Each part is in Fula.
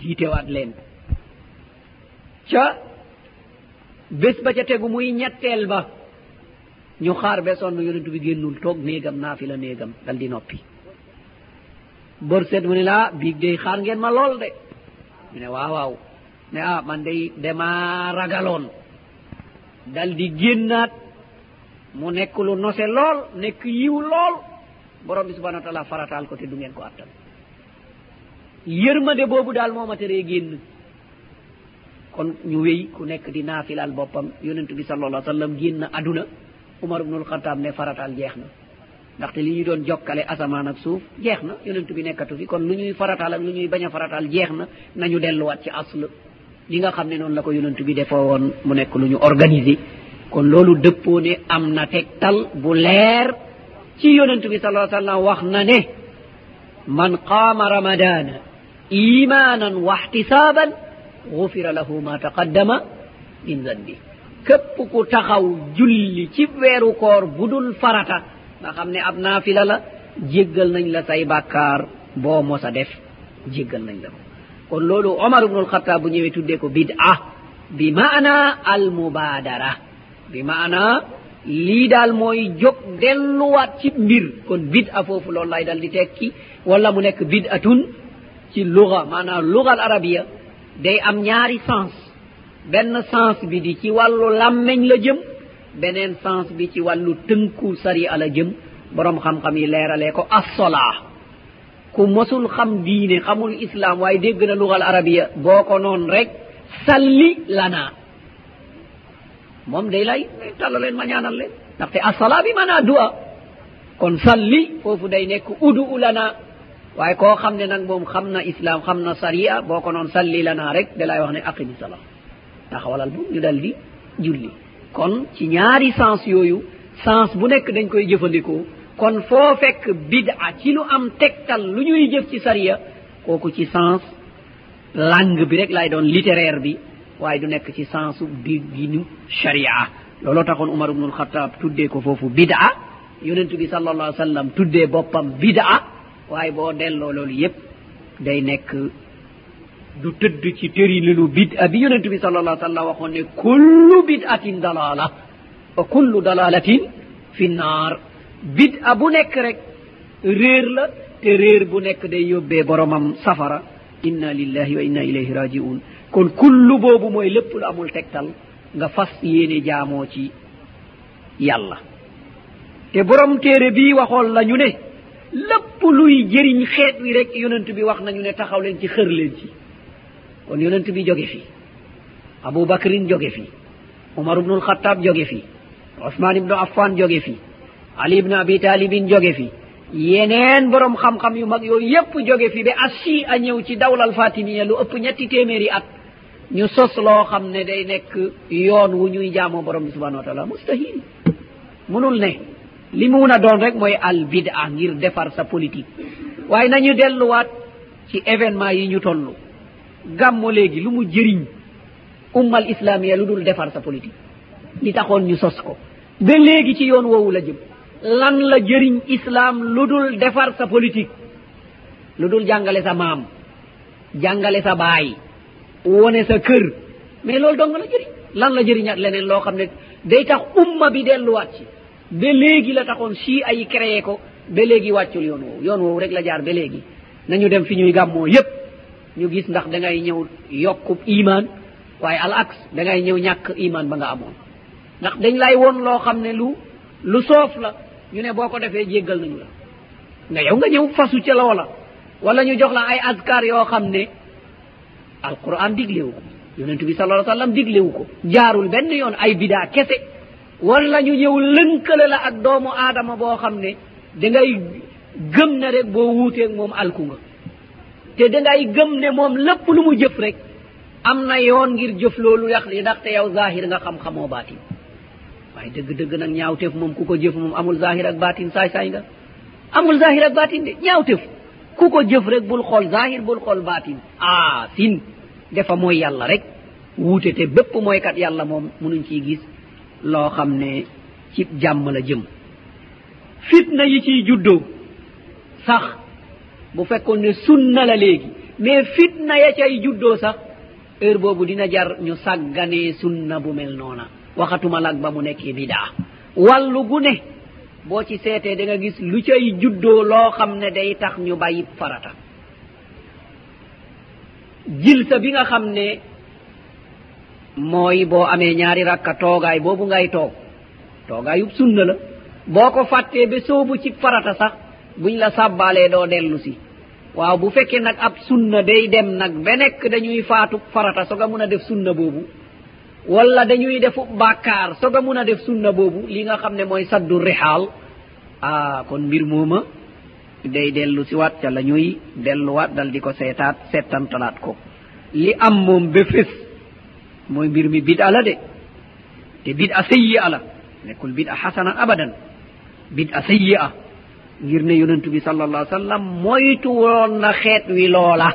jiitewaat leen. Ca bés ba ca tegu muy ñetteel ba ñu xaar be sonn yonentu bi génnul toog néegam naa fi la néegam dal di noppi. Bor seet mu ne laa biig day xaar ngeen ma lool de. Mu ne waaw waaw. Ne ah man day dema ragaloon. Dal di génnaat mu nekk lu nose lool nekk yiw lool. Borom bi subhanau wa taala farataal ko te du ngeen ko attan yërmande boobu daal moo ma teree génn. Kon ñu wéy ku nekk di naafilal boppam yonentu bi sallallah sallam génn aduna umar ibnul xataab ne farataal jeex na. Ndaxte li ñu doon jokkale asamaan ak suuf jeex na yonentu bi nekkatu fi. Kon lu ñuy farataal ak lu ñuy bañ a farataal jeex na nañu delluwaat ci asl li nga xam ne noonu la ko yonentu bi defoo woon mu nekk lu ñu organiser. Kon loolu dëppoo ne am na tegtal bu leer ci yonentu bi salaa sallam wax na ne man qaama ramadana imanan wahtisaban gufira lahu ma taqaddama min zanbi képp ku taxaw julli ci weeru koor budul farata nga xam ne ab naafila la jéggal nañ la say bàkkaar boo mosa def jéggal nañ la ko kon loolu omar ibnul xataab bu ñëwee tuddee ko bid'a bi maana al mubadara bi maana lii daal mooy jóg delluwaat ci mbir kon bid'a foofu loolu lay dal di tekki wala mu nekk bid'atun ci luga maanaam lugal arabia day am ñaari sens. Benn sens bi di ci wàllu làmmeñ la jëm beneen sens bi ci wàllu tënku sari la jëm. Borom xam-xam yi leeralee ko assolaa ku mosul xam diine xamul islam waaye dégg na lugal arabia boo ko noon rek salli lana. Moom day lay talla leen ma ñaanal leen. Ndaxte assolaa bi maanaa du'a. Kon salli foofu day nekk udu lana. waaye koo xam ne nag moom xam na islam xam na saria boo ko noon salli lanaa rek da lay wax ne aqimi sala taxawalal bu ñu dal di julli. Kon ci ñaari sens yooyu sens bu nekk dañ koy jëfandikoo. Kon foo fekk bida ci lu am tegtal lu ñuy jëf ci saria kooku ci sens langue bi rek lay doon littéraire bi waaye du nekk ci sensu bi ginu sharia. Looloo taxoon umar ibnul xataab tuddee ko foofu bida. Yonentu bi sal allah sallam tuddee boppam bida. waaye boo delloo loolu yépp day nekk du tëdd ci tërilinu bid a bi yonentu bi sal allah sallam waxoon ne kullu bid atin dalala wa kullu dalalatin fi naar. Bid a bu nekk rek réer la te réer bu nekk day yóbbee boromam safara. Inna lillahi wa inna ilayhi rajiun kon kullu boobu mooy lépp lu amul tegtal nga fas yéene jaamoo ci yàlla. Te borom téere bii waxoon la ñu ne lépp luy jëriñ xeet wi rek yonent bi wax nañu ne taxaw leen ci xër leen ci. kon yonent bi jóge fi. Aboubacrine jóge fi. Omar ubnu alxataab jóge fi. Osman ibnu affan jóge fi. Ali ibnu abi talibin jóge fi. Yeneen borom xam-xam yu mag yooyu yépp jóge fi ba assi a ñëw ci dawlal fatimia lu ëpp ñetti téeméeri at. Ñu sos loo xam ne day nekk yoon wu ñuy jaamoo borom bi subhanau wa taala mustahil. Munul ne. li mu mun a doon rek mooy al bida ngir defar sa politique. Waaye nañu delluwaat ci événement yi ñu toll. Gàmmo léegi lu mu jëriñ ummal islamia lu dul defar sa politique. Li taxoon ñu sos ko. Ba léegi ci yoon woowu la jëm. Lan la jëriñ islam lu dul defar sa politique? Lu dul jàngale sa maam jàngale sa baay wone sa kër. Mais loolu dong la jëriñ. Lan la jëriñat leneen loo xam ne day tax umma bi delluwaat ci. ba léegi la taxoon si ay créé ko ba léegi wàccul yoon woowu. Yoon woowu rek la jaar ba léegi. Nañu dem fi ñuy gàmmoo yépp. Ñu gis ndax da ngay ñëw yokkub iman waaye al ax da ngay ñëw ñàkk iman ba nga amoon. Ndax dañ lay woon loo xam ne lu lu soof la. Ñu ne boo ko defee jéggal nañu la. Nga yow nga ñëw fasu ca loola. Wala ñu jox la ay askar yoo xam ne alquran diglewu ko. Yonentu bi sala alai sallam diglewu ko. Jaarul benn yoon ay bidaa kese. wala ñu ñëw lënkale la ak doomu aadama boo xam ne dangay gëm ne rek boo wuuteeg moom alku nga. te dangay gëm ne moom lépp lu mu jëf rek am na yoon ngir jëf loolu yax li ndaxte yow zahir nga xam-xamoo baatin. waaye dëgg-dëgg nag ñaawteef moom ku ko jëf moom amul zahir ak baatin saay-saay nga. amul zahir ak baatin de ñaawteef. ku ko jëf rek bul xool zahir bul xool baatin. aa sin dafa mooy yàlla rek. wuute te bépp mooykat yàlla moom munuñ ciy gis. loo xam ne ci jàmm la jëm. Fitna yi ciy juddoo sax bu fekkoon ne sunna la léegi mais fitna ya cay juddoo sax heure boobu dina jar ñu sàgganee sunna bu mel noona. Waxatuma lag ba mu nekkee bidaa wàllu gu ne boo ci seetee da nga gis lu cay juddoo loo xam ne day tax ñu bàyyi farata. Jilsa bi nga xam ne mooy boo amee ñaari rakka toogaay boobu ngay toog. Toogaayub sunna la. Boo ko fàttee ba soobu ci farata sax buñ la sàbbaalee doo dellu si. Waaw bu fekkee nag ab sunna day dem nag ba nekk dañuy faatu farata soga mun a def sunna boobu. Wala dañuy defu bàkkaar soga mun a def sunna boobu li nga xam ne mooy saddu rixaal. Ah kon mbir mooma day dellu si waat ca la ñuy delluwaat dal di ko seetaat settantalaat ko. Li am moom ba fés moye mbirmi bid'ala de. Te bid'a sayyi'a la. Nekkol bid'a hasanan abadan. Bid'a sayyi'a. Ngir ne yonentu bi sall allah sallam moytu woon na xeet wi loola.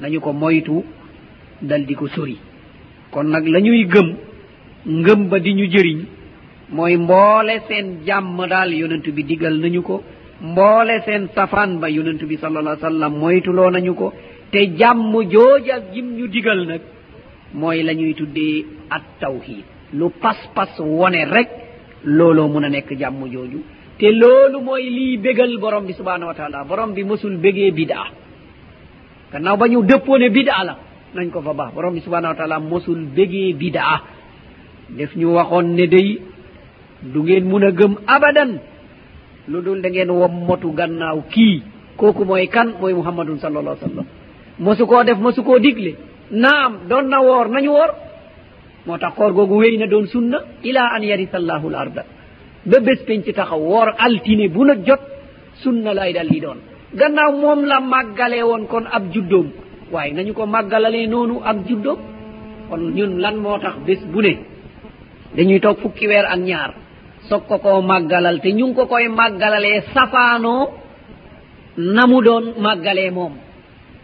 Nañu ko moytu dal di ko sori. Kon nag la ñuy gëm ngëm ba di ñu jëriñ mooy mboole seen jàmm daal yonentu bi digal nañu ko. Mboole seen safaan ba yonentu bi sall allah sallam moytuloo nañu ko. Te jàmm jooja jim ñu digal nag mooy la ñuy tuddee at tawhid lu pas-pas wone rek looloo mun a nekk jàmm jooju. Te loolu mooy lii bégal borom bi subhanahu wa taala borom bi mosul bégee bida gannaaw ba ñu dëppoone bida la nañ ko fa baax. Borom bi subhanahu wa taala mosul bégee bida def ñu waxoon ne day du ngeen mun a gëm abadan. Lu dul da ngeen wommatu gannaaw kii. Kooku mooy kan? Mooy muhammadun sallallah sallam. Mosu koo def mosu koo digle. naam doon na woor nañu woor. Moo tax koor googu wéy na doon sunna ila an yarisa allahu l arda. Ba bés penc taxaw woor altine bu na jot sunna lay dal di doon. Gannaaw moom la màggalee woon kon ab juddoom. Waaye nañu ko màggalalee noonu ak juddoom. Kon ñun lan moo tax bés bu ne? Dañuy toog fukki weer ak ñaar. Soog ko koo màggalal te ñu ngi ko koy màggalalee safaanoo na mu doon màggalee moom.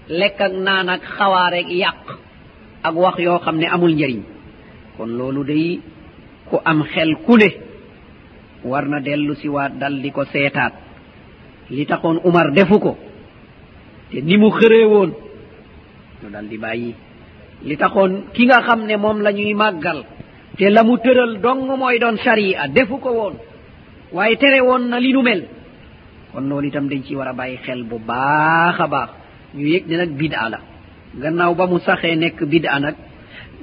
lekk ak naan ak xawaareeg yàq ak wax yoo xam ne amul njëriñ. kon loolu day ku am xel ku ne war na dellu si waat dal di ko seetaat. li taxoon umar defu ko te ni mu xëree woon ñu dal di bàyyi. li taxoon ki nga xam ne moom la ñuy màggal te la mu tëral dong mooy doon sharia defu ko woon waaye tere woon na li nu mel. kon loolu itam dañ ci war a bàyyi xel bu baax a baax. ñu yëg ne nag bida la. Gannaaw ba mu saxee nekk bida nag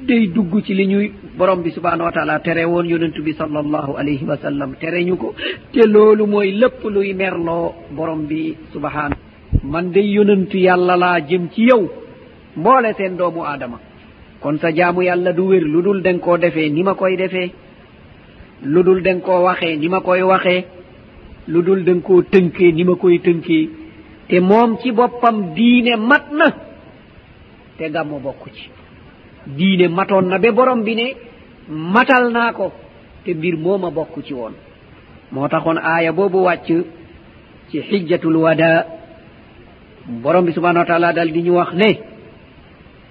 day dugg ci li ñuy borom bi subhanahu wa taala tere woon yonentu bi salallahu alayhi wa sallam. Tere ñu ko. Te loolu mooy lépp luy merloo borom bi subhanahu man day yonentu yàlla laa jëm ci yow. Mboole seen doomu aadama. Kon sa jaamu yàlla du wér lu dul danga koo defee ni ma koy defee. Lu dul danga koo waxee ni ma koy waxee. Lu dul danga koo tënkee ni ma koy tënkee. te moom ci boppam diine mat na te gàmmu bokku ci diine matoon na ba borom bi ne matal naa ko te mbir mooma bokku ci woon. Moo taxoon aaya boobu wàcc ci xijjatul wada borom bi subhanau wa taala dal di ñu wax ne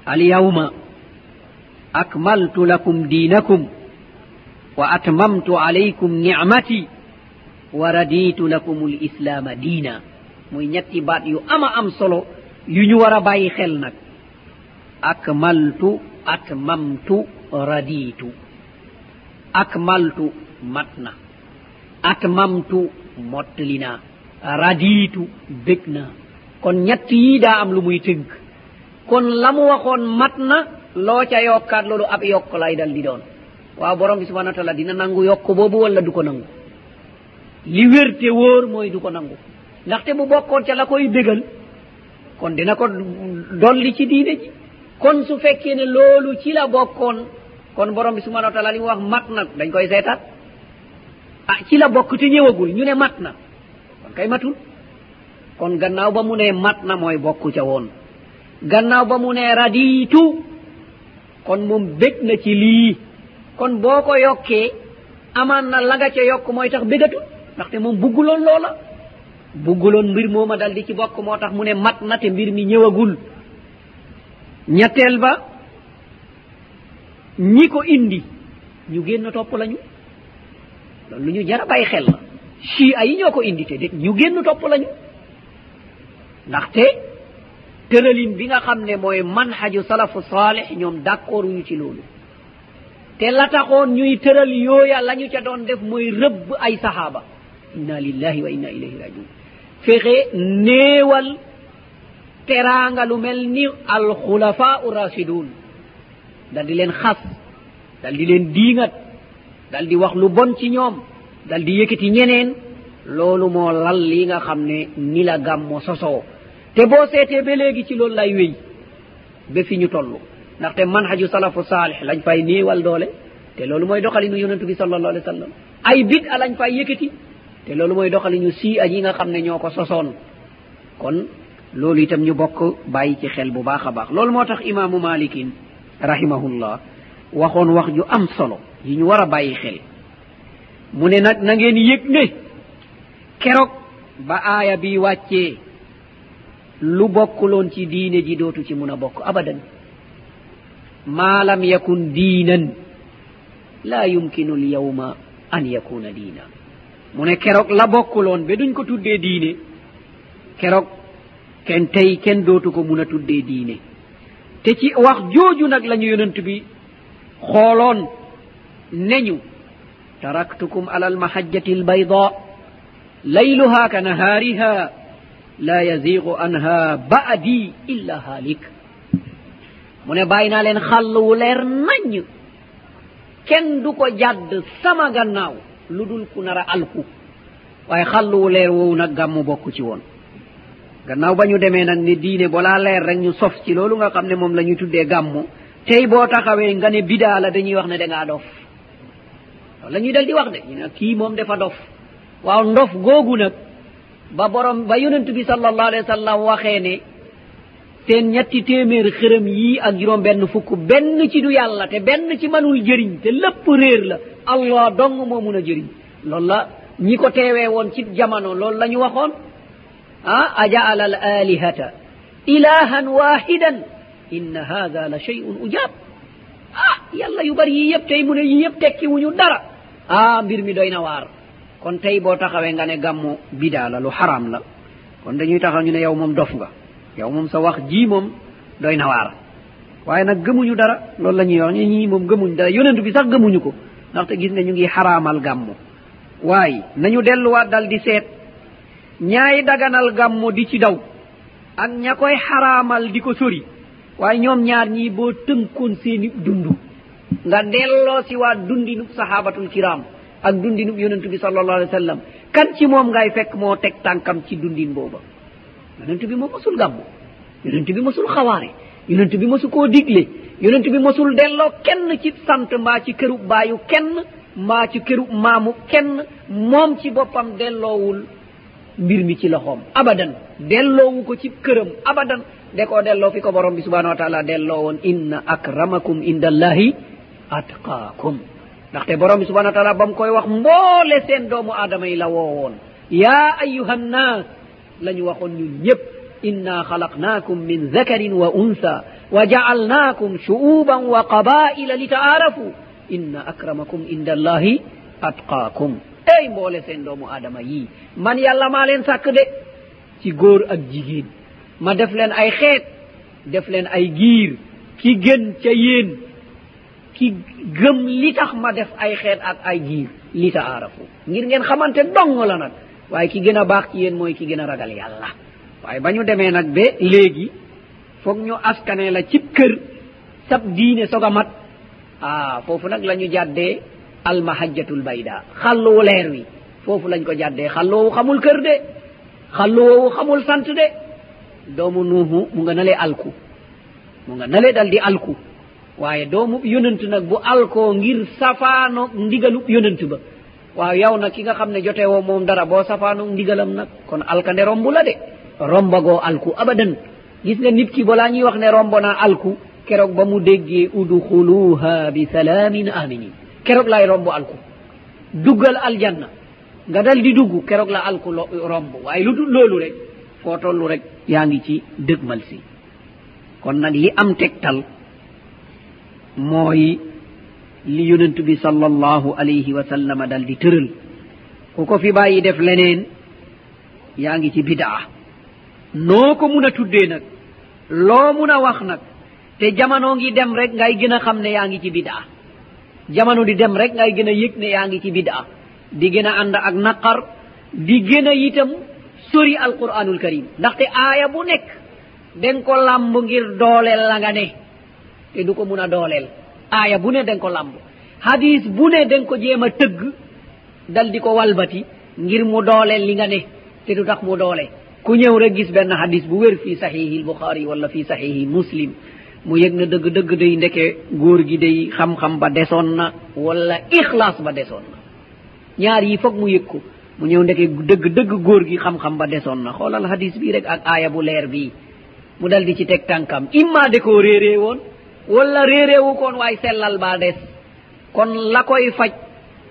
alyawma akmaltu lakum diinakum wa atmamtu alaykum nicmati wa raditu lakum lislaama diina. muy ñetti baat yu ama am solo yu ñu war a bàyyi xel nag. Akmaltu atmamtu raditu akmaltu mat na. Atmamtu mottali naa raditu bég naa kon ñett yii daa am lu muy tënk. Kon la mu waxoon mat na loo ca yokkaat loolu ab yokk lay dal di doon. Waaw borom bi subhana wa taala dina nangu yokk boobu wala du ko nangu? Li wérte wóor mooy du ko nangu. ndaxte bu bokkoon ca la koy bégal kon dina ko dolli ci diine ji. kon su fekkee ne loolu ci la bokkoon kon borom bi subhanau wa taala li mu wax mat na dañ koy seetaat. Ah ci la bokk te ñëwagul ñu ne mat na. Kon kay matul. Kon gannaaw ba mu ne mat na mooy bokk ca woon. Gannaaw ba mu ne radiitu kon moom bég na ci lii. Kon boo ko yokkee amaan na la nga ca yokk mooy tax bégatul ndaxte moom bugguloon loola. bugguloon mbir mooma dal di ci bokk moo tax mu ne mat na te mbir mi ñëwagul. ñetteel ba ñi ko indi ñu génn topp lañu. loolu lu ñu jara bàyyi xel la. Chi a yi ñoo ko indi te de ñu génn topp lañu. ndaxte tëralin bi nga xam ne mooy manhaju salafu saalih ñoom d' accord ñu ci loolu. te la taxoon ñuy tëral yooya la ñu ca doon def mooy rëbb ay sahaaba inna lillahi wa inna ilayhi rajiun fexe néewal teraanga lu mel ni alxulafa u rasidun dal di leen xas dal di leen diingat dal di wax lu bon ci ñoom dal di yëkkati ñeneen. Loolu moo lal li nga xam ne ni la gàmmo sosoo. Te boo seetee ba léegi ci loolu lay wéy ba fi ñu toll. Ndaxte manhaju salafu saalih lañ fay néewal doole te loolu mooy doxalinu yonentu bi sallallahu alih w sallam. Ay bid a lañ fay yëkkati te loolu mooy doxalinu sii a ñi nga xam ne ñoo ko sosoon. Kon loolu itam ñu bokk bàyyi ci xel bu baax a baax. Loolu moo tax imaamu malikin rahimahullah waxoon wax ju am solo yi ñu war a bàyyi xel. Mu ne nag na ngeen yëg ne keroog ba aaya bi wàccee lu bokkuloon ci diine ji dootu ci mun a bokk abadan. Maa lam yakun diinan la yumkinu lyawma an yakuna diina mu ne keroog la bokkuloon ba duñ ko tuddee diine. Keroog ken tey kenn dootu ko mun a tuddee diine. Te ci wax jooju nag la ñu yonent bi xooloon neñu taraktukum ala almahajjati albayda layluha ka nahaariha la yazigu anha ba'di illa haalik. Mu ne bàyyi naa leen xàll wu leer naññ. Kenn du ko jàdd sama gannaaw. lu dul ku nar a alku. Waaye xalluwu leer woowu nag gàmmu bokk ci woon. Gannaaw ba ñu demee nag ne diine balaa leer rek ñu sof ci loolu nga xam ne moom la ñu tuddee gàmmu tey boo taxawee nga ne bidaa la dañuy wax ne dangaa dof. La ñuy dal di wax de ñu ne kii moom dafa dof. Waaw ndof googu nag ba borom ba yonent bi sallallahu alayhi wa sallam waxee ne seen ñetti téeméer xërëm yii ak juróom benn fukk benn ci du yàlla te benn ci manul jëriñ te lépp réer la. allah dong moo mun a jëriñ. Loolu la ñi ko teewee woon ci jamono loolu la ñu waxoon. Ah ajaala al alihata ilahan wahidan inna hada la cheyun ujab ah yàlla yu bari yi yëpp tey mu ne yi yëpp tekki wuñu dara. Ah mbir mi doy na waar. Kon tey boo taxawee nga ne gàmmu bidaa la lu xaraam la. Kon dañuy taxaw ñu ne yow moom dof nga. Yow moom sa wax jii moom doy na waar. Waaye nag gëmuñu dara loolu la ñuy wax ñu ñii moom gëmuñ dara yonent bi sax gëmuñu ko. ndaxte gis nga ñu ngi xaraamal gàmmu. Waaye nañu delluwaat dal di seet. Ñaay daganal gàmmu di ci daw. Ak ña koy xaraamal di ko sori. Waaye ñoom ñaar ñii boo tënkoon seeni dund. Nga delloo si waat dundinub sahabatul kiram ak dundinub yonentu bi salallahu alih w sallam. Kan ci moom ngay fekk moo teg tànkam ci dundin booba? Yonentu bi moo mosul gàmmu. Yonentu bi mosul xawaare. yonent bi mosu koo digle. Yonent bi mosul delloo kenn ci sant mbaa ci këru baayu kenn mbaa ci këru maamu kenn. Moom ci boppam delloowul mbir mi ci loxoom. Abadan delloowu ko ci këram. Abadan de koo delloo fi ko borom bi subhanau wa taala delloo woon inna akramakum inda allahi atqaakum. Ndaxte borom bi subhanau wa taala ba mu koy wax mboole seen doomu aadama yi la woo woon yaa ayuha nnas la ñu waxoon ñun ñëpp إنا خلقناكم wa ذكر وأنثى وجعلناكم شعوبا وقبائل لتعارفوا. inna akramakum inda الله أتقاكم. ey mboole sen doomu aadama yii man yàlla maa leen sàkk de ci góor ak jigéen. Ma def leen ay xeet def leen ay giir. Ki gën ca yéen ki gëm li tax ma def ay xeet ak ay giir li ta aarafu ngir ngeen xamante dong la nag waaye ki gën a baax ci yéen mooy ki gën a ragal yàlla. waaye ba ñu demee nag ba léegi foog ñu askane la cib kër sab diine soog a mat. Ah foofu nag la ñu jàddee almahajjatul bayda. Xalloo leer wi foofu lañ ko jàddee. Xalloowu xamul kër de xalloowu xamul sant de. Doomu nuuhu mu nga nale alku mu nga nale dal di alku. Waaye doomu yonent nag bu alkoo ngir safaano ndigalub yonent ba. Waaw yow nag ki nga xam ne jotee woo moom dara boo safaano ndigalam nag kon alkande romb la de. rombagoo alku abadan. Gis nga nit ki balaa ñuy wax ne rombo naa alku keroog ba mu déggee udxuluha bi salaamin aminin keroog laay romb alku. Duggal aljanna. Nga dal di dugg keroog la alku romb. Waaye lu dul loolu rek foo tollu rek yaa ngi ci dëgmal si. Kon nag li am tegtal mooy li yonent bi sallallahu alayhi wa sallam dal di tëral. Ku ko fi bàyyi def leneen yaa ngi ci bidaa noo ko mun a tuddee nag? Loo mun a wax nag? Te jamono ngi dem rek ngay gën a xam ne yaa ngi ci bidaa jamono di dem rek ngay gën a yëg ne yaa ngi ci bidaa di gën a ànd ak naqar di gën a itam sori alquranul karim ndaxte aaya bu nekk den ko làmb ngir dooleel la nga ne. Te du ko mun a dooleel. Aaya bu ne den ko làmb. Hadis bu ne den ko jéem a tëgg dal di ko walbati ngir mu dooleel li nga ne. Te du tax mu doole. ku ñëw rek gis benn hadis bu wér fii saxihi lbuxaari wala fii saxihi muslim. Mu yëg na dëgg dëgg day ndeke góor gi day xam-xam ba desoon na wala ixlaas ba desoon na. Ñaar yi foog mu yëg ko. Mu ñëw ndeke dëgg dëgg góor gi xam-xam ba desoon na. Xoolal hadis bii rek ak aaya bu leer bii. Mu dal di ci teg tànkam. Imma de koo réeree woon wala réereewu koon waaye sellal baa des. Kon la koy faj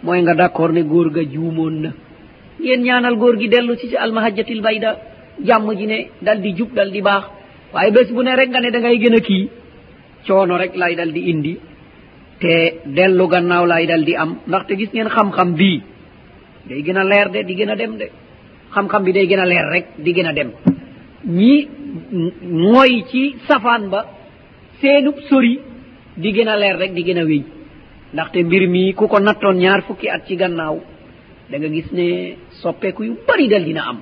mooy nga d' accord ne góor ga juumoon na. Ngeen ñaanal góor gi dellu ci ci almahajjatil bayda. jàmm ji ne dal di jub dal di baax. Waaye bés bu ne rek nga ne da ngay gën a kii. Coono rek lay dal di indi. Te dellu gannaaw lay dal di am. Ndaxte gis ngeen xam-xam bii. Day gën a leer de di gën a dem de. Xam-xam bi day gën a leer rek di gën a dem. Ñi mooy ci safaan ba seenub sori di gën a leer rek di gën a wéy. Ndaxte mbir mi ku ko nattoon ñaar fukki at ci gannaaw da nga gis ne soppeeku yu bari dal dina am.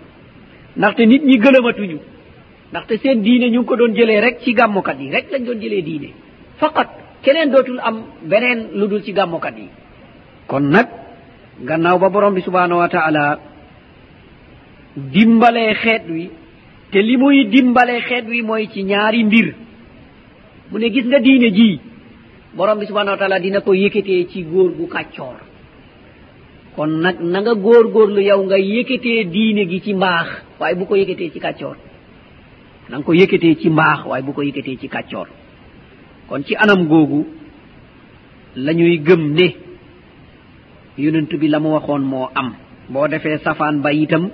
ndaxte nit ñi gëlëmatuñu. Ndaxte seen diine ñu ngi ko doon jëlee rek ci gàmmukat yi rek lañ doon jëlee diine. Faqat keneen dootul am beneen lu dul ci gàmmukat yi. Kon nag gannaaw ba borom bi subhanahu wa taala dimbalee xeet wi te li muy dimbalee xeet wi mooy ci ñaari mbir. Mu ne gis nga diine jii borom bi subhanahu wa taala dina ko yëkkatee ci góor gu kàccoor. kon nag na nga góor góorlu yow nga yëkkatee diine gi ci mbaax waaye bu ko yëkkatee ci kàccoor. Na nga ko yëkkatee ci mbaax waaye bu ko yëkkatee ci kàccoor. Kon ci anam googu la ñuy gëm ne yonent bi la mu waxoon moo am. Boo defee safaan ba itam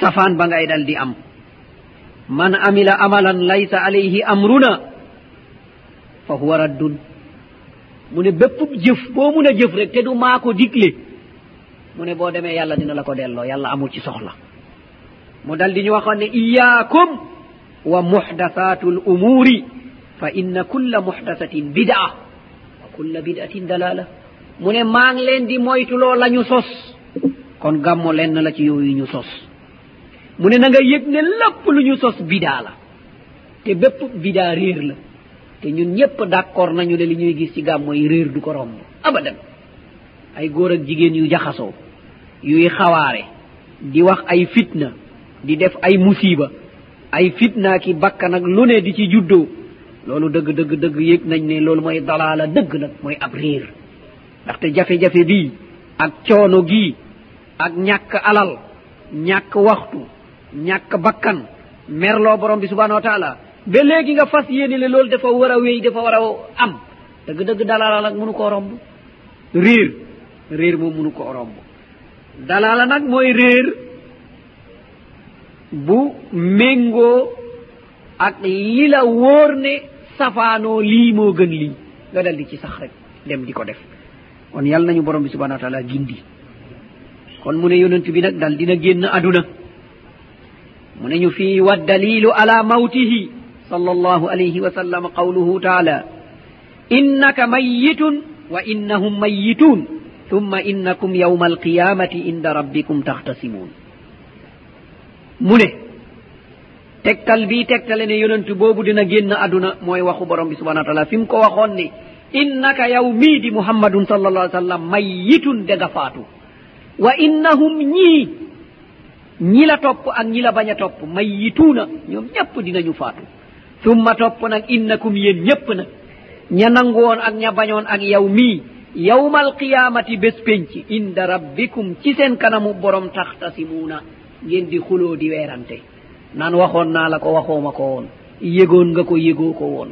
safaan ba ngay dal di am. Man amila amalan laysa alayhi amruna fa huwa raddun. mu ne bépp jëf boo mun a jëf rek te du maa ko digle mu ne boo demee yàlla dina la ko delloo yàlla amul ci soxla. mu dal di ñu waxoon ne iyaakum wa muhdasatu l umuri fa inna kulla muhdasatin bidaa wa kulla bidatin dalala mu ne maa ngi leen di moytuloo la ñu sos kon gàmmo lenn la ci yooyu ñu sos. mu ne na nga yëg ne lépp lu ñu sos bidaa la te bépp bidaa réer la. te ñun ñëpp d' accord nañu ne li ñuy gis ci gàm mooy réer du ko romb abadan. ay góor ak jigéen yu jaxasoo yuy xawaare di wax ay fitna di def ay musiba ay fitna ki bakkan ak lu ne di ci juddoo. loolu dëgg dëgg dëgg yëg nañ ne loolu mooy dalaala dëgg nag mooy ab réer ndaxte jafe-jafe bii ak coono gii ak ñàkk alal ñàkk waxtu ñàkk bakkan merloo borom bi subhanahu wa taala ba léegi nga fas yéene ne loolu dafa war a wéy dafa war a am. Dëgg dëgg dalaala nag mënu koo romb. Réer réer moom mënu koo romb. Dalaala nag mooy réer bu méngoo ak li la wóor ne safaanoo lii moo gën lii. Nga dal di ci sax rek dem di ko def. Kon yàlla nañu borom bi subhanau wa taala gindi. Kon mu ne yonent bi nag dal dina génn aduna mu ne ñu fii wa dalilu ala mawtihi. صلى الله عليه وسلم قوله تعالى إنك ميت وإنهم ميتون ثم إنكم يوم القيامة عند ربكم تختصمون منه tegtal bi tegtale ne yonentu boobu dina génn aduna mooy waxu borom bi subhanau taala fi mu ko waxoon ni innaka yow mii di muhammadun sallallah ai sallam mayyitun de nga faatu wa innahum ñii ñi la topp ak ñi la bañ a topp mayyituuna ñoom ñépp dinañu faatu. summa topp nag innakum yéen ñépp nag ña nangoon ak ña bañoon ak yow mii yawmal qiyamati bés penc inda rabbikum ci seen kanamu borom taxtasimuuna. Ngeen di xuloo di weerante. Naan waxoon naa la ko waxooma ko woon. Yëgoon nga ko yëgoo ko woon.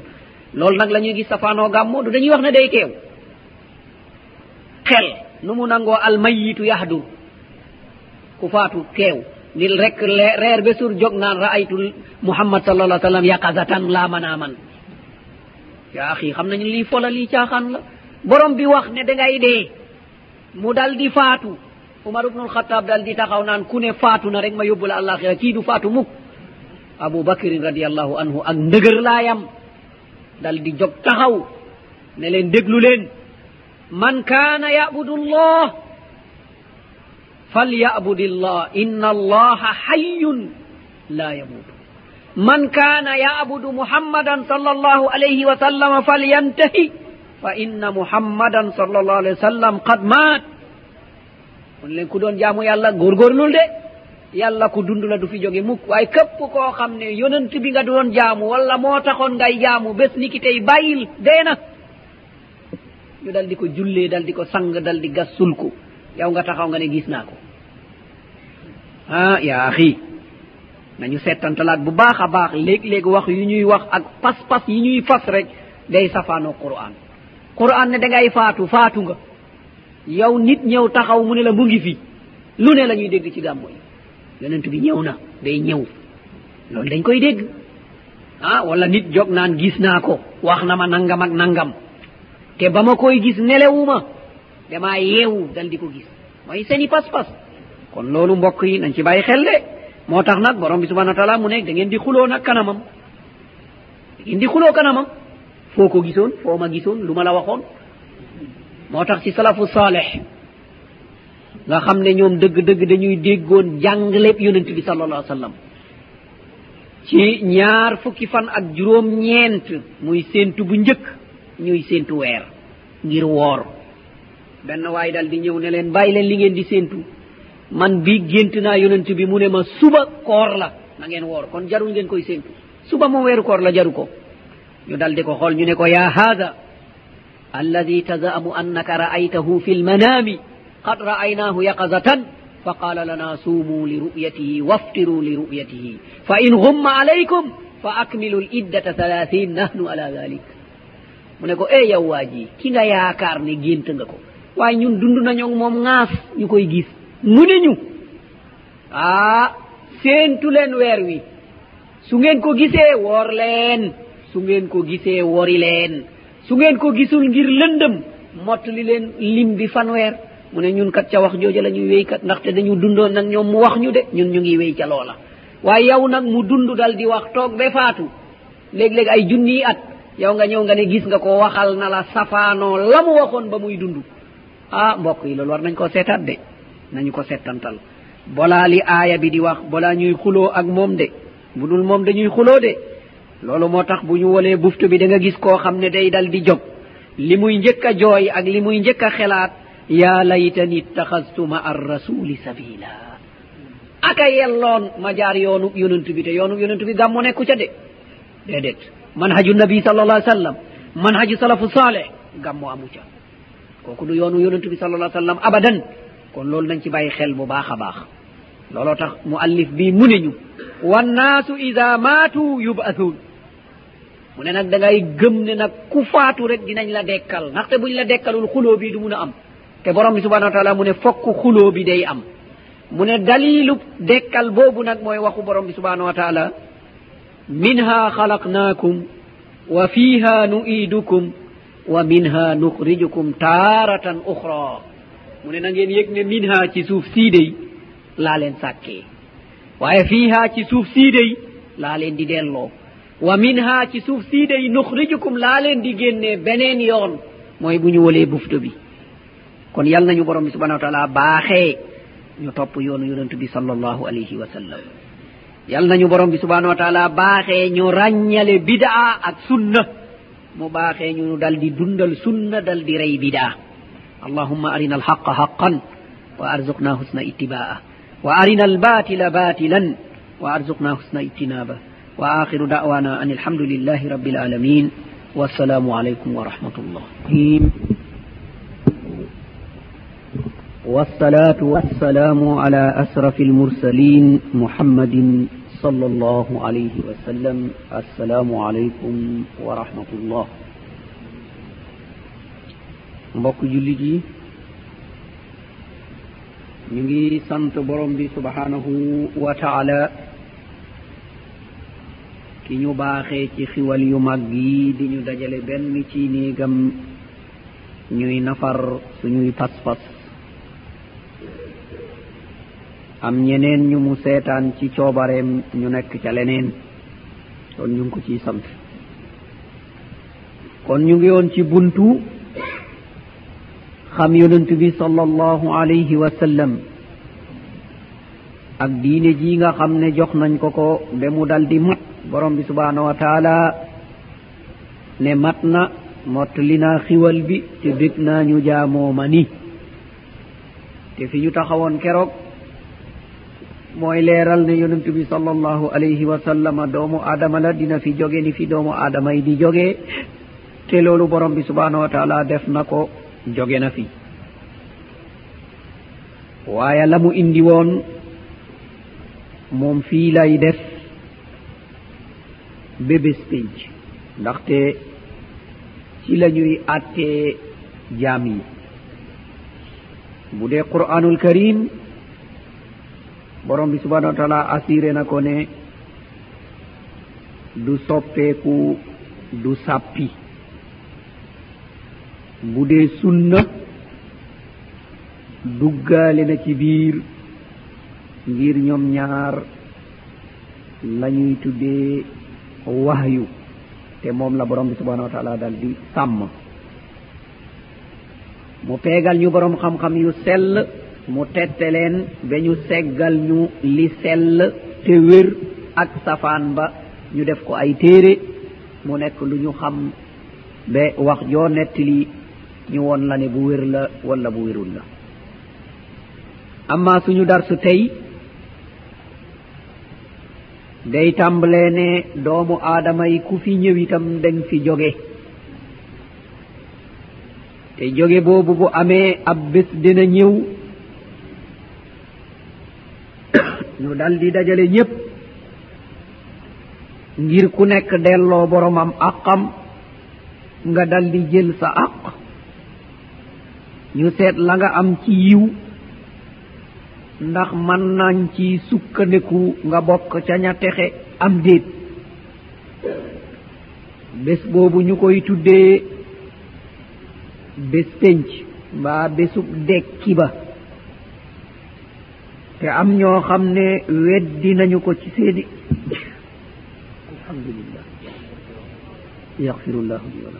Loolu nag la ñuy gis safaanoo gàmmoo du dañuy wax ne day teew. Xel nu mu nangoo almayitu yahdur ku faatu teew. nil rek reer be sur jog naan raaytu muhammad salallah sallam yaqazatan laamanaman ya axi xam nañu lii fola lii caaxaan la. Borom bi wax ne dangay dee. Mu dal di faatu. Umar ubnul xataab dal di taxaw naan ku ne faatu na rek ma yóbbu la àllaaxira kii du faatu mukk. Aboubacrine radiallahu anhu ak ndëgër laayam dal di jog taxaw ne leen déglu leen. Man kaana yabudu llah falyabud illah inna allaha hayyun la yamutu man kana yabudu muhammadan sall llahu alayhi wa sallam falyantahi fa inna muhammadan sall llahu alayhi wa sallam qad mat on len ku doon jaamu yàlla góorgóorlulde yàlla ku dund la du fi jóge mukk. Waaye képp koo xam ne yonent bi nga doon jaamu walla moo taxoon ngay jaamu bés ni ki tey bàyyil deena ñu dal di ko jullee dal di ko sang dal di gas sulku yow nga taxaw nga ne gis naa ko. Ah yaa axi nañu settantalaat bu baax a baax léeg-léeg wax yu ñuy wax ak pas-pas yi ñuy fas rek day safaanoo qur'an. Qur'an ne da ngay faatu faatu nga. Yow nit ñëw taxaw mu ne la mu ngi fi. Lu ne la ñuy dégg ci gàmmo yi. Yonent bi ñëw na day ñëw. Loolu dañ koy dégg. Ah wala nit jog naan gis naa ko wax na ma nangam ak nangam. Te ba ma koy gis nelewuma. dama yeewu dal di ko gis. Mooy seen i pas-pas. Kon loolu mbokk yi nañ ci bàyyi xel de. Moo tax nag borom bi subhana wa taala mu ne da ngeen di xuloo nag kanamam. Da ngeen di xuloo kanamam. Foo ko gisoon foo ma gisoon lu ma la waxoon. Moo tax ci salafu saaleh nga xam ne ñoom dëgg-dëgg dañuy déggoon jàng lépp yonent bi sal allah sallam. Ci ñaar fukki fan ak juróom ñeent muy séentu bu njëkk ñuy séentu weer ngir woor. benn waay dal di ñëw ne leen bàyyi leen li ngeen di séentu. Man bi gént naa yonent bi mu ne ma suba koor la na ngeen woor. Kon jarul ngeen koy séentu. Suba moom weeru koor la jaru ko. Ñu dal di ko xool ñu ne ko yaa haada alladi tazamu annaka raaytahu fi lmanami qad raaynaahu yaqazatan fa qala lana suumu li ru'yatihi waftiru li ru'yatihi fa in humma alaykum fa akmilu liddata halahin nahnu ala dalik mu ne ko e yow waa ji ki nga yaakaar ne gént nga ko? waaye ñun dund nañoo moom ŋaas ñu koy gis. Mu ne ñu? Ah séentu leen weer wi. Su ngeen ko gisee woor leen. Su ngeen ko gisee wori leen. Su ngeen ko gisul ngir lëndëm mottali leen lim bi fanweer. Mu ne ñun kat ca wax jooja la ñuy wéy kat ndaxte dañu dundoon nag ñoom mu wax ñu de ñun ñu ngi wéy ca loola. Waaye yow nag mu dund dal di wax toog ba faatu. Léeg-léeg ay junniy at. Yow nga ñëw nga ne gis nga ko waxal na la safaanoo la mu waxoon ba muy dund. ah mbokk yi loolu war nañ koo seetaat de. Nañu ko settantal bolaa li aaya bi di wax bolaa ñuy xuloo ak moom de. Bu dul moom dañuy xuloo de. Loolu moo tax bu ñu wolee buftu bi da nga gis koo xam ne day dal di jóg. Li muy njëkk a jooy ak li muy njëkk a xelaat yaa laytani ittaxastu ma arrasuli sabila aka yelloon ma jaar yoonu yonent bi te yoonu yonent bi gàmmu nekku ca de. Déedéet. Man haju nabi sal allah sallam man haju salafu saleh gàmmu amu ca. kooku du yoonu yonentu bi sallallahu sallam abadan. Kon loolu nañ ci bàyyi xel bu baax a baax. Looloo tax mu allif bii mu ne ñu wannaasu ida maatu yubathuun. Mu ne nag da ngay gëm ne nag ku faatu rek dinañ la dekkal ndaxte buñ la dekkalul xuloo bi du mun a am. Te borom bi subhanau wa taala mu ne fokk xuloo bi day am. Mu ne dalilu dekkal boobu nag mooy waxu borom bi subhanau wa taala minha xalaqnaakum wa fiha nu'idukum wa minha nukhrijukum taratan ukhra. Mu ne na ngeen yëg ne minha ci suuf sii day laa leen sàkkee waaye fiiha ci suuf sii day laa leen di delloo. Wa minha ci suuf sii day nukhrijukum laa leen di génnee beneen yoon mooy bu ñu walee bufto bi. Kon yal nañu borom bi subhanau wa taala baaxee ñu topp yoonu yonent bi sallallahu alayhi wa sallam. Yal nañu borom bi subhanau wa taala baaxee ñu ràññale bidaa ak sunna. mu baaxee ñu dal di dundal sunna dal di rey bidaa. Allahumma arina alhaqa haqan wa arzuqna husna ittibaa wa arina albatila batilan wa arzuqna husna ittinaba wa akhiru dawana an alhamdulillahi rabbil alamin wassalamu alaykum wa rahmatullah. والصلاة والسلام على أسرف المرسلين محمد صلى الله عليه وسلم السلام عليكم ورحمة الله mbokk jullit yi ñu ngi sant borom bi subhanahu wa taala ki ñu baaxee ci xiwal yu mag yi di ñu dajale benn ci néegam ñuy nafar suñuy pas-pas am ñeneen ñu mu seetaan ci coobareem ñu nekk ca leneen. Kon ñu ngi ko ciy sant. Kon ñu ngi woon ci buntu xam yonent bi sallallahu alayhi wa sallam. Ak diine ji nga xam ne jox nañ ko ko ba mu dal di mat borom bi subhanahu wa taala ne mat na mottali naa xiwal bi te bég naa ñu jaamoo ma ni. Te fi ñu taxawoon keroog mooy leeral ne yonent bi sallallahu alayhi wa sallama doomu aadama la dina fi jóge ni fi doomu aadama yi di joge te loolu borom bi subhanahu wa taala def na ko jóge na fi. Waaye la mu indi woon moom fii lay def bébés pénc ndaxte ci la ñuy àttee jaam yi. Bu dee qur'anul karim borom bi subhanahu wa taala assuré na ko ne du soppeeku du sappi. Bu dee sunna duggaale na ci biir ngir ñoom ñaar lañuy tuddee wahyu te moom la borom bi subhanahu wa taala dal di sàmm. Mu peegal ñu borom xam-xam yu sell mu tette leen ba ñu seggal ñu li sell te wér ak safaan ba ñu def ko ay téere mu nekk lu ñu xam ba wax joo nettali ñu won la ne bu wér la wala bu wérul la. Amma suñu darsu tey day tàmbalee ne doomu aadama yi ku fi ñëw itam dañ fi jóge. Te jóge boobu bu amee ab bés dina ñëw ñu dal di dajale ñépp ngir ku nekk delloo boromam àqam nga dal di jël sa àq ñu seet la nga am ci yiw ndax mën nañ ci sukkandiku nga bokk ca ña texe am déet. Bés boobu ñu koy tuddee bés penc mbaa bésub dekki ba. te am ñoo xam ne weddi nañu ko ci seeni alhamdulillah yaxfirullahu li wala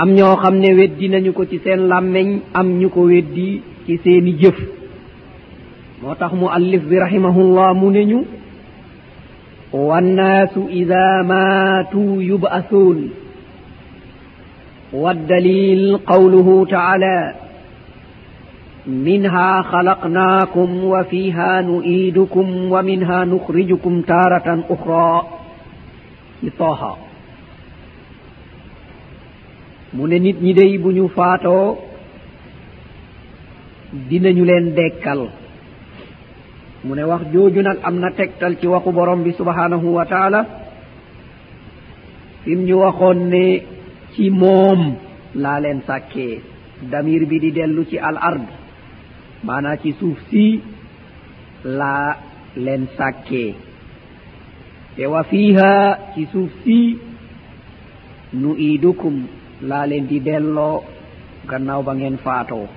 am ñoo xam ne weddi nañu ko ci seen làmmeñ am ñu ko weddi ci seeni jëf moo tax mu allif bi rahimahullah mu ne ñu wannaasu ida maatuu yub'asuun والدليل قوله تعالى منها خلقناكم وفيها نؤيدكم ومنها نخرجكم تارة أخرى طه mu ne nit ñi day bu ñu faatoo dinañu leen dekkal mu ne wax jooju nag am na tegtal ci waxu borom bi subhanahu wa taala fim ñu waxoon ne ci moom laa leen sàkkee damir bi di dellu ci al ard maanaa ci suuf si laa leen sàkkee te wa fiiha ci suuf si nu iidukum laa leen di delloo gannaaw ba ngeen faatoo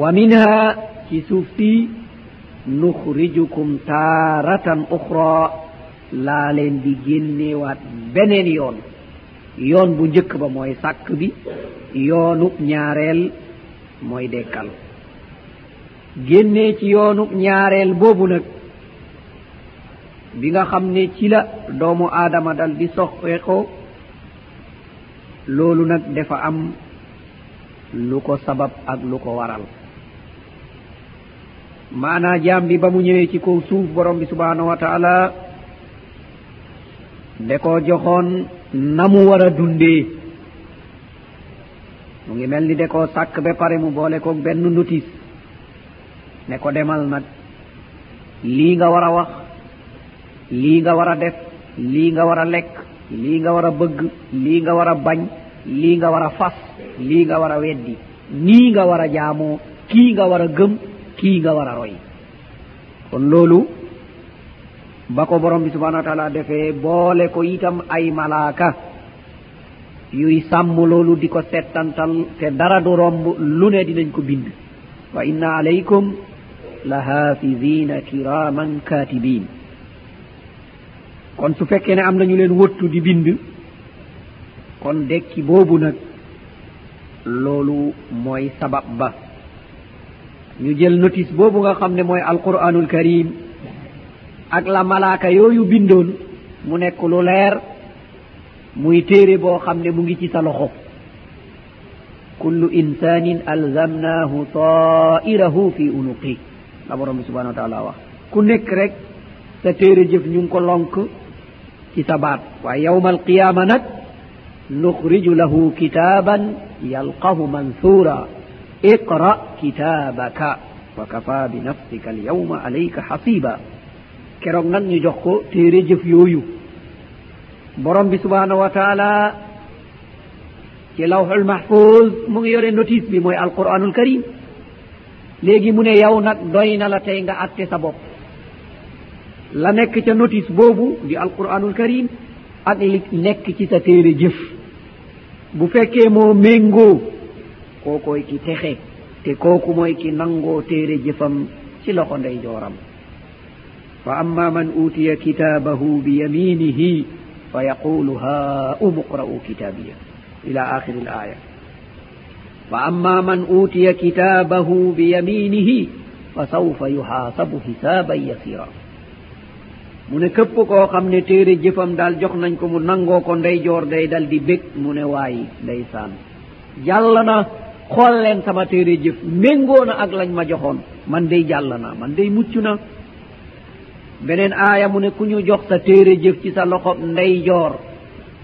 wa minha ci suuf si nuxrijukum taaratan ukhra laa leen di génneewaat beneen yoon. Yoon bu njëkk ba mooy sàkk bi yoonu ñaareel mooy dekkal. génnee ci yoonu ñaareel boobu nag bi nga xam ne ci la doomu aadama dal di soxeekoo loolu nag dafa am lu ko sabab ak lu ko waral. Maanaa jaam bi ba mu ñëwee ci kaw suuf borom bi subhanahu wa taala da koo joxoon na mu war a dundee. Mu ngi mel ni da koo sàkk ba pare mu boole koog benn notice. ne ko demal nag lii nga war a wax lii nga war a def lii nga war a lekk lii nga war a bëgg lii nga war a bañ lii nga war a fas lii nga war a weddi nii nga war a jaamoo kii nga war a gëm kii nga war a roy kon loolu ba ko borom bi subhanau wa taala defee boole ko itam ay malaaka yuy sàmm loolu di ko settantal te dara du romb lu ne dinañ ko bind wa inna alaykum lahafizina kiraman katibin. Kon su fekkee ne am nañu leen wëttu di bind kon dekki boobu nag loolu mooy sabab ba. Ñu jël notice boobu nga xam ne mooy alquranul karim ak la malaaka yooyu bindoon mu nekk lu leer muy téere boo xam ne mu ngi ci sa loxo. Kullu insanin alzamnahu taa'irahu fi unuqi. la borom bi subhanahu wa taala wax. Ku nekk rek sa téere jëf ñu ngi ko lonk ci sa baat. Waaye yawma alqiyama nag nuxriju lahu kitaban yalqahu mansuura. Iqra kitabaka wa kafa bi nafsika alyawma alayka hasiba keroog nag ñu jox ko téere jëf yooyu. Borom bi subhanahu wa taala ci lawxul mahfuz mu ngi yore notice bi mooy alquranul karim. léegi mu ne yow nag doy na la tey nga atte sa bopp. la nekk ca notice boobu di alquranul karim ak li nekk ci sa téere jëf. bu fekkee moo méngoo kookooy ki texe te kooku mooy ki nangoo téere jëfam ci loxo ndey jooram fa amma man utiya kitaabahu bi yaminihi fa yaqulu ha umuqra'u kitaabiya ila akhiri l aya فأما من أوتي كتابه بيمينه فسوف يحاسب حسابا يسيرا. mu ne képp koo xam ne téere jëfam daal jox nañ ko mu nangoo ko ndey joor day dal di bég mu ne waayi day saan jàll na xool leen sama téere jëf méngoo na ak lañ ma joxoon man day jàll na man day mucc na. beneen aaya mu ne ku ñu jox sa téere jëf ci sa loxob ndey joor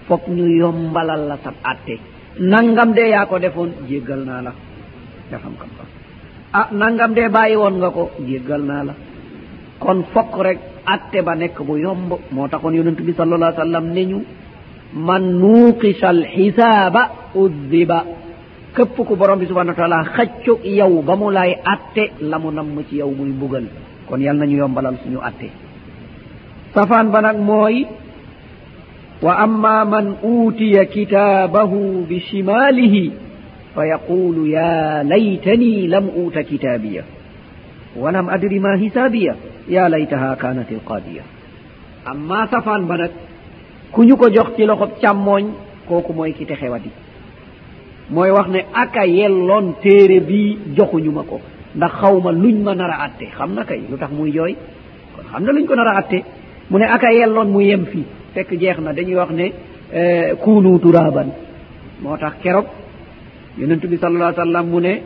foog ñu yombalal la sab àtte. nangam de yaa ko defoon jéggal naa la. Defam kam kam ah nangam de bàyyi woon nga ko jéggal naa la. Kon fokk rek atte ba nekk bu yomb. Moo taxoon yonent bi sallallah sallam ne ñu man nuuqisha alxisaaba uddiba. Képp ku borom bi subhanau wa taala xaccu yow ba mu lay atte la mu namm ci yow muy mbugal. Kon yal nañu yombalal suñu atte. Safaan ba nag mooy واما من اوتي كتابه بشماله فيقول يا ليتني لم اوت كتابيه ولم ادر ما حسابيه يا ليتها كانت القاضيه اما سفان بنك كنيوكو جوخ تي لوخو تاموñ koku moy ki texewati mooy wax ne aka yelloon téere bi joxuñu ma ko ndax xawma luñ ma nar a atte xam na kay lu tax muy jooy kon xam na luñ ko nar a atte mu ne aka yelloon mu yem fii fekk jeex na dañuy wax ne euh, kuunu turaban moo tax keroog yonentu bi sallallah sallam mu ne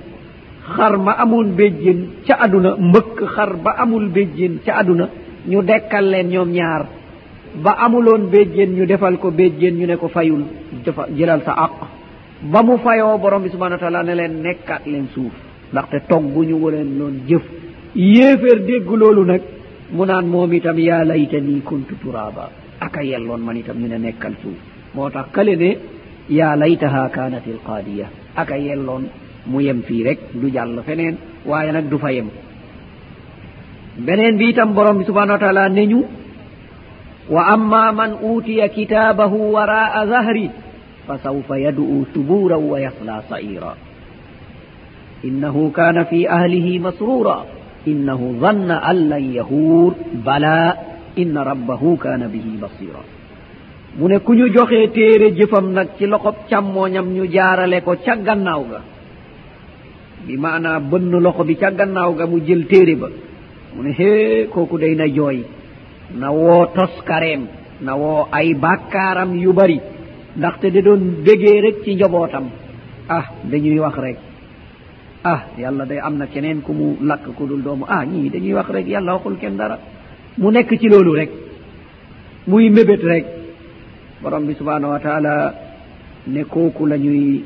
xar ma amul béjjén ca aduna mbëkk xar ba amul béjjén ca aduna ñu dekkal leen ñoom ñaar. Ba amuloon béjjén ñu defal ko béjjén ñu ne ko fayul dafa jëlal sa aq ba mu fayoo borom bi subhanau wa taala ne leen nekkaat leen suuf. Ndaxte togguñu waleen loon jëf. Yéeféer dégg loolu nag mu naan moom itam yaa layta nii kuntu turaba aka yelloon man itam ñu ne nekkal suuf moo tax kale de yaa laytaha kanat alqaadiya. Aka yelloon mu yem fii rek du jàll feneen waaye nag du fa yem. Beneen bi itam borom bi subhanau wa taala ne ñu wa amma man uutiya kitaabahu waraa zahri fa sawfa yad'u suburan wa yasla sa'ira innahu kana fi ahlihi masrura innahu dhanna an lan yahuur. Bala inna rabbahu kana bihi basira mu ne ku ñu joxee téere jëfam nag ci loxob càmmooñam ñu jaarale ko ca gannaaw ga. Bi maanaa bënn loxo bi ca gannaaw ga mu jël téere ba. Mu ne hee kooku day na jooy. Na woo toskareem na woo ay bàkkaaram yu bari. Ndaxte da doon bégee rek ci njobootam ah dañuy wax rek. Ah yàlla day am na keneen ku mu lakk ku dul doomu. Ah ñii dañuy wax rek yàlla waxul kenn dara. mu nekk ci loolu rek muy mébét rek. Borom bi subhanahu wa taala ne kooku la ñuy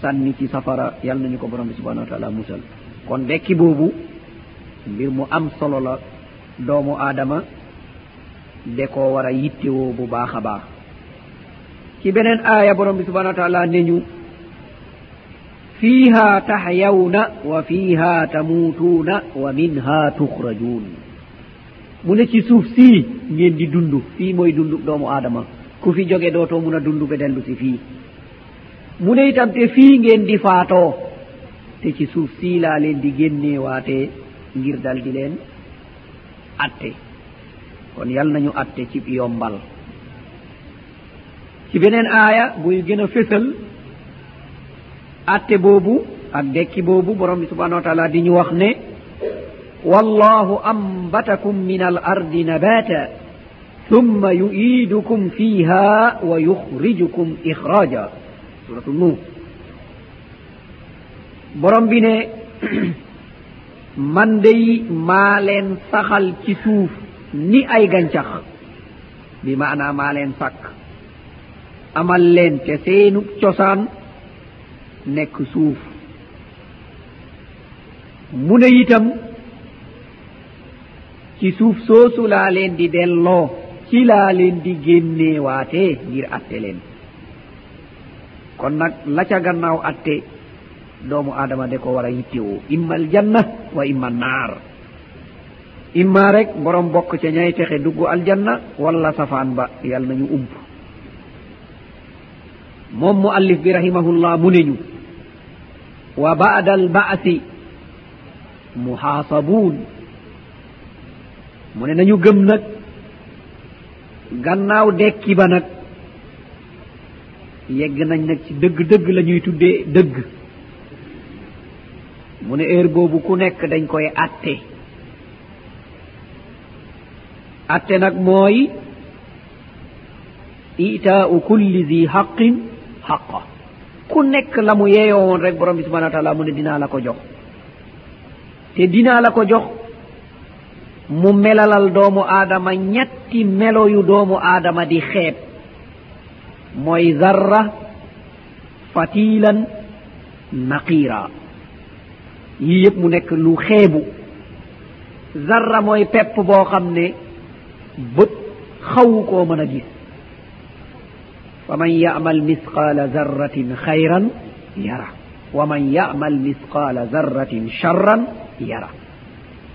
sànni ci safara yàlla nañu ko borom bi subhanahu wa taala musal. Kon dekki boobu mbir mu am solo la doomu aadama de koo war a yittewoo bu baax a baax. Ci beneen aaya borom bi subhanahu wa taala ne ñu fiiha taxyawna wa fiiha tamuutuuna wa minha tuxrajuun. mu ne ci suuf sii ngeen di dund. Fii mooy dund doomu aadama. Ku fi joge dootoo mun a dund be dellu si fii. Mu ne itam te fii ngeen di faatoo. Te ci suuf sii laa leen di génneewaatee ngir dal di leen atte. Kon yal nañu atte ci yombal. Ci beneen aaya buy gën a fésal atte boobu ak dekki boobu borom bi subhanau wa taala di ñu wax ne wallahu ambatakum min al ardi nabata thumma yu'idukum fiha wa yukhrijukum ikhraja suratu النور. borom bi ne man dey maa leen saxal ci suuf ni ay gàncax bi maanaa maa leen sàkk amal leen te seenu cosaan nekk suuf mu ne itam ci suuf soosu laa leen di delloo ci laa leen di génneewaatee ngir atte leen. Kon nag la ca gannaaw atte doomu aadama de ko war a yittewoo. Imma aljanna wa imma naar. Imma rek borom bokk ca ñay texe dugg aljanna walla safaan ba yal nañu ump. Moom mu allif bi rahimahullah mu ne ñu wa bada albasi muhaasabuun. mu ne nañu gëm nag gannaaw dekki ba nag yegg nañ nag ci dëgg-dëgg la ñuy tuddee dëgg. Mu ne heure boobu ku nekk dañ koy atte. Atte nag mooy itaau kulli di haqin haqa ku nekk la mu yeeyoo woon rek borom bi subhana wa taala mu ne dinaa la ko jox. Te dinaa la ko jox mu melalal doomu aadama ñetti melo yu doomu aadama di xeeb mooy zarra fatilan naqiira. Yii yëpp mu nekk lu xeebu. Zarra mooy pepp boo xam ne bët xawu koo mën a gis. Fa man yamal misqaala zarratin xayran yara. Wa man yamal misqaala zarratin charran yara.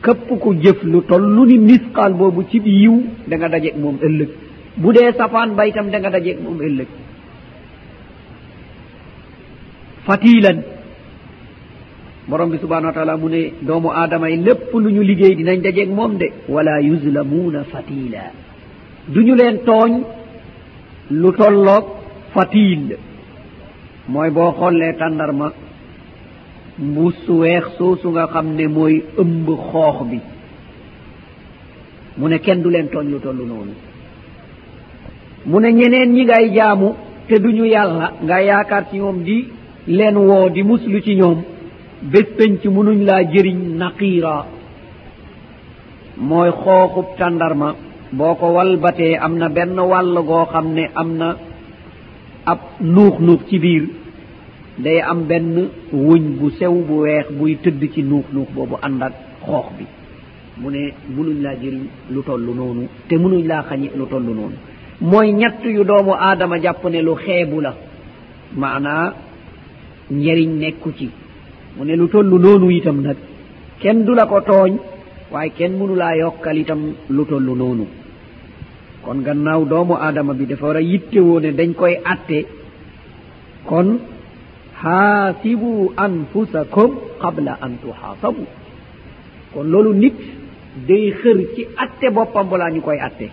képp ku jëf lu toll lu ni misqaal boobu cib yiw da nga dajeeg moom ëllëg. Bu dee safaan ba itam da nga dajeeg moom ëllëg. Fatilan borom bi subhanau wa taala mu ne doomu aadama yi lépp lu ñu liggéey dinañ dajeeg moom de. Wala yuslamuuna fatila du ñu leen tooñ lu tolloog fatil mooy boo xollee tàndarma mbuus su weex soosu nga xam ne mooy ëmb xoox bi. mu ne kenn du leen tooñ lu toll noonu. mu ne ñeneen ñi ngay jaamu te duñu yàlla nga yaakaar ci ñoom di leen woo di muslu ci ñoom bés penc munuñ laa jëriñ naqiira. mooy xooxub tàndarma boo ko walbatee am na benn wàll goo xam ne am na ab nuux nuux ci biir. day am benn wuñ bu sew bu weex buy tëdd ci nuux nuux boobu ànd ak xoox bi. mu ne munuñ laa jëriñ lu toll noonu te munuñ laa xañi lu toll noonu. mooy ñett yu doomu aadama jàpp ne lu xeebu la. maanaa njëriñ nekku ci. mu ne lu toll noonu itam nag kenn du la ko tooñ waaye kenn mënulaa yokkal itam lu toll noonu. kon gannaaw doomu aadama bi dafa war a yittewoo ne dañ koy atte kon haasibu anfusakum qabla an tuhaasabu kon loolu nit day xër ci atte boppam balaa ñu koy atte.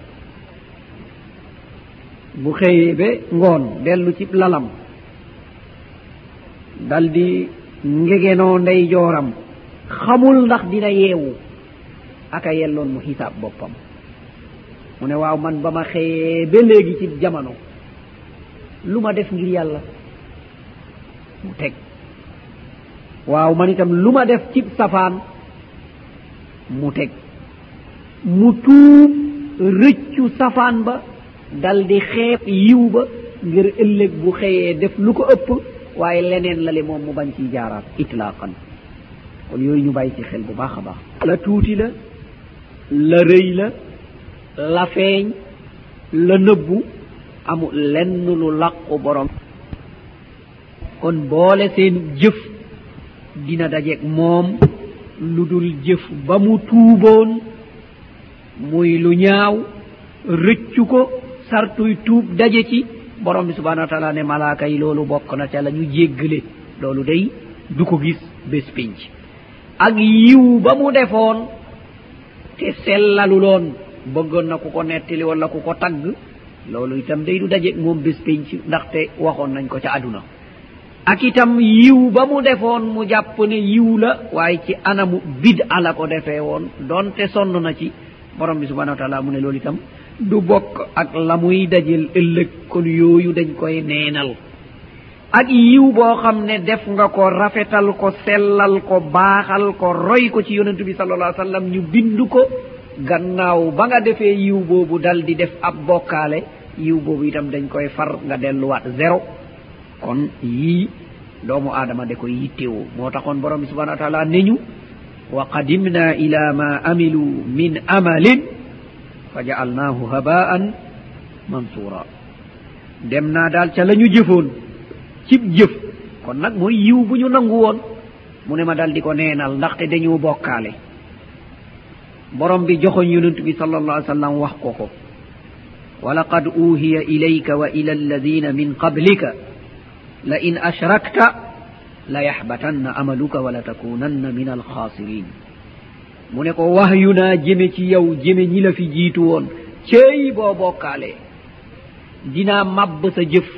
Bu xëyee ba ngoon dellu ci lalam dal di ngegenoo ndey jooram xamul ndax dina yeewu aka yelloon mu xisaab boppam. Mu ne waaw man ba ma xëyee ba léegi ci jamono lu ma def ngir yàlla mu teg. Waaw man itam lu ma def ci safaan mu teg. Mu tuub rëccu safaan ba dal di xeeb yiw ba ngir ëllëg bu xëyee def lu ko ëpp waaye leneen la le moom mu bañ ciy jaaraat itlaaqan kon yooyu ñu bàyyi ci xel bu baax a baax. La tuuti la la rëy la la feeñ la nëbbu amul lenn lu làqu borom kon boole seenu jëf. Dina dajeeg moom lu dul jëf ba mu tuuboon muy lu ñaaw rëccu ko sartuy tuub daje ci. Borom bi subhanahu wa taala ne malaaka yi loolu bokk na ca la ñu jéggale. Loolu day du ko gis bés pinc ak yiw ba mu defoon te sellaluloon bëggoon na ku ko nettali wala ku ko tagg loolu itam day du daje moom bés pinc ndaxte waxoon nañ ko ca aduna ak itam yiw ba mu defoon mu jàpp ne yiw la waaye ci anamu bid ala ko defee woon. Donte sonn na ci borom bi subhanau wa taala mu ne loolu itam du bokk ak la muy dajel ëllëg kon yooyu dañ koy neenal. Ak yiw boo xam ne def nga ko rafetal ko sellal ko baaxal ko roy ko ci yonentu bi sal allah sallam ñu bind ko. Gannaaw ba nga defee yiw boobu dal di def ab bokkaale yiw boobu itam dañ koy far nga delluwaat zéro kon yii doomu aadama de koy yittewoo. Moo taxoon borom bi subhanau wa taala neñu wa qadimna ila ma amilu min amalin fa jaalnahu haba'an mansura dem naa daal ca la ñu jëfoon cib jëf. Kon nag mooy yiw bu ñu nangu woon. Mu ne ma dal di ko neenal ndaxte dañoo bokkaale. Borom bi joxoñ yonent bi sal allah ai sallam wax ko ko. Wa laqad uuhiya ilayka wa ila alladina min qablika la in ashrakta la yahbatanna amaluka wala takunanna min alkhasirin mu ne ko wahyuna jeme ci yow jeme ñi la fi jiitu woon. Ceey boo bokkaale dinaa mabb sa jëf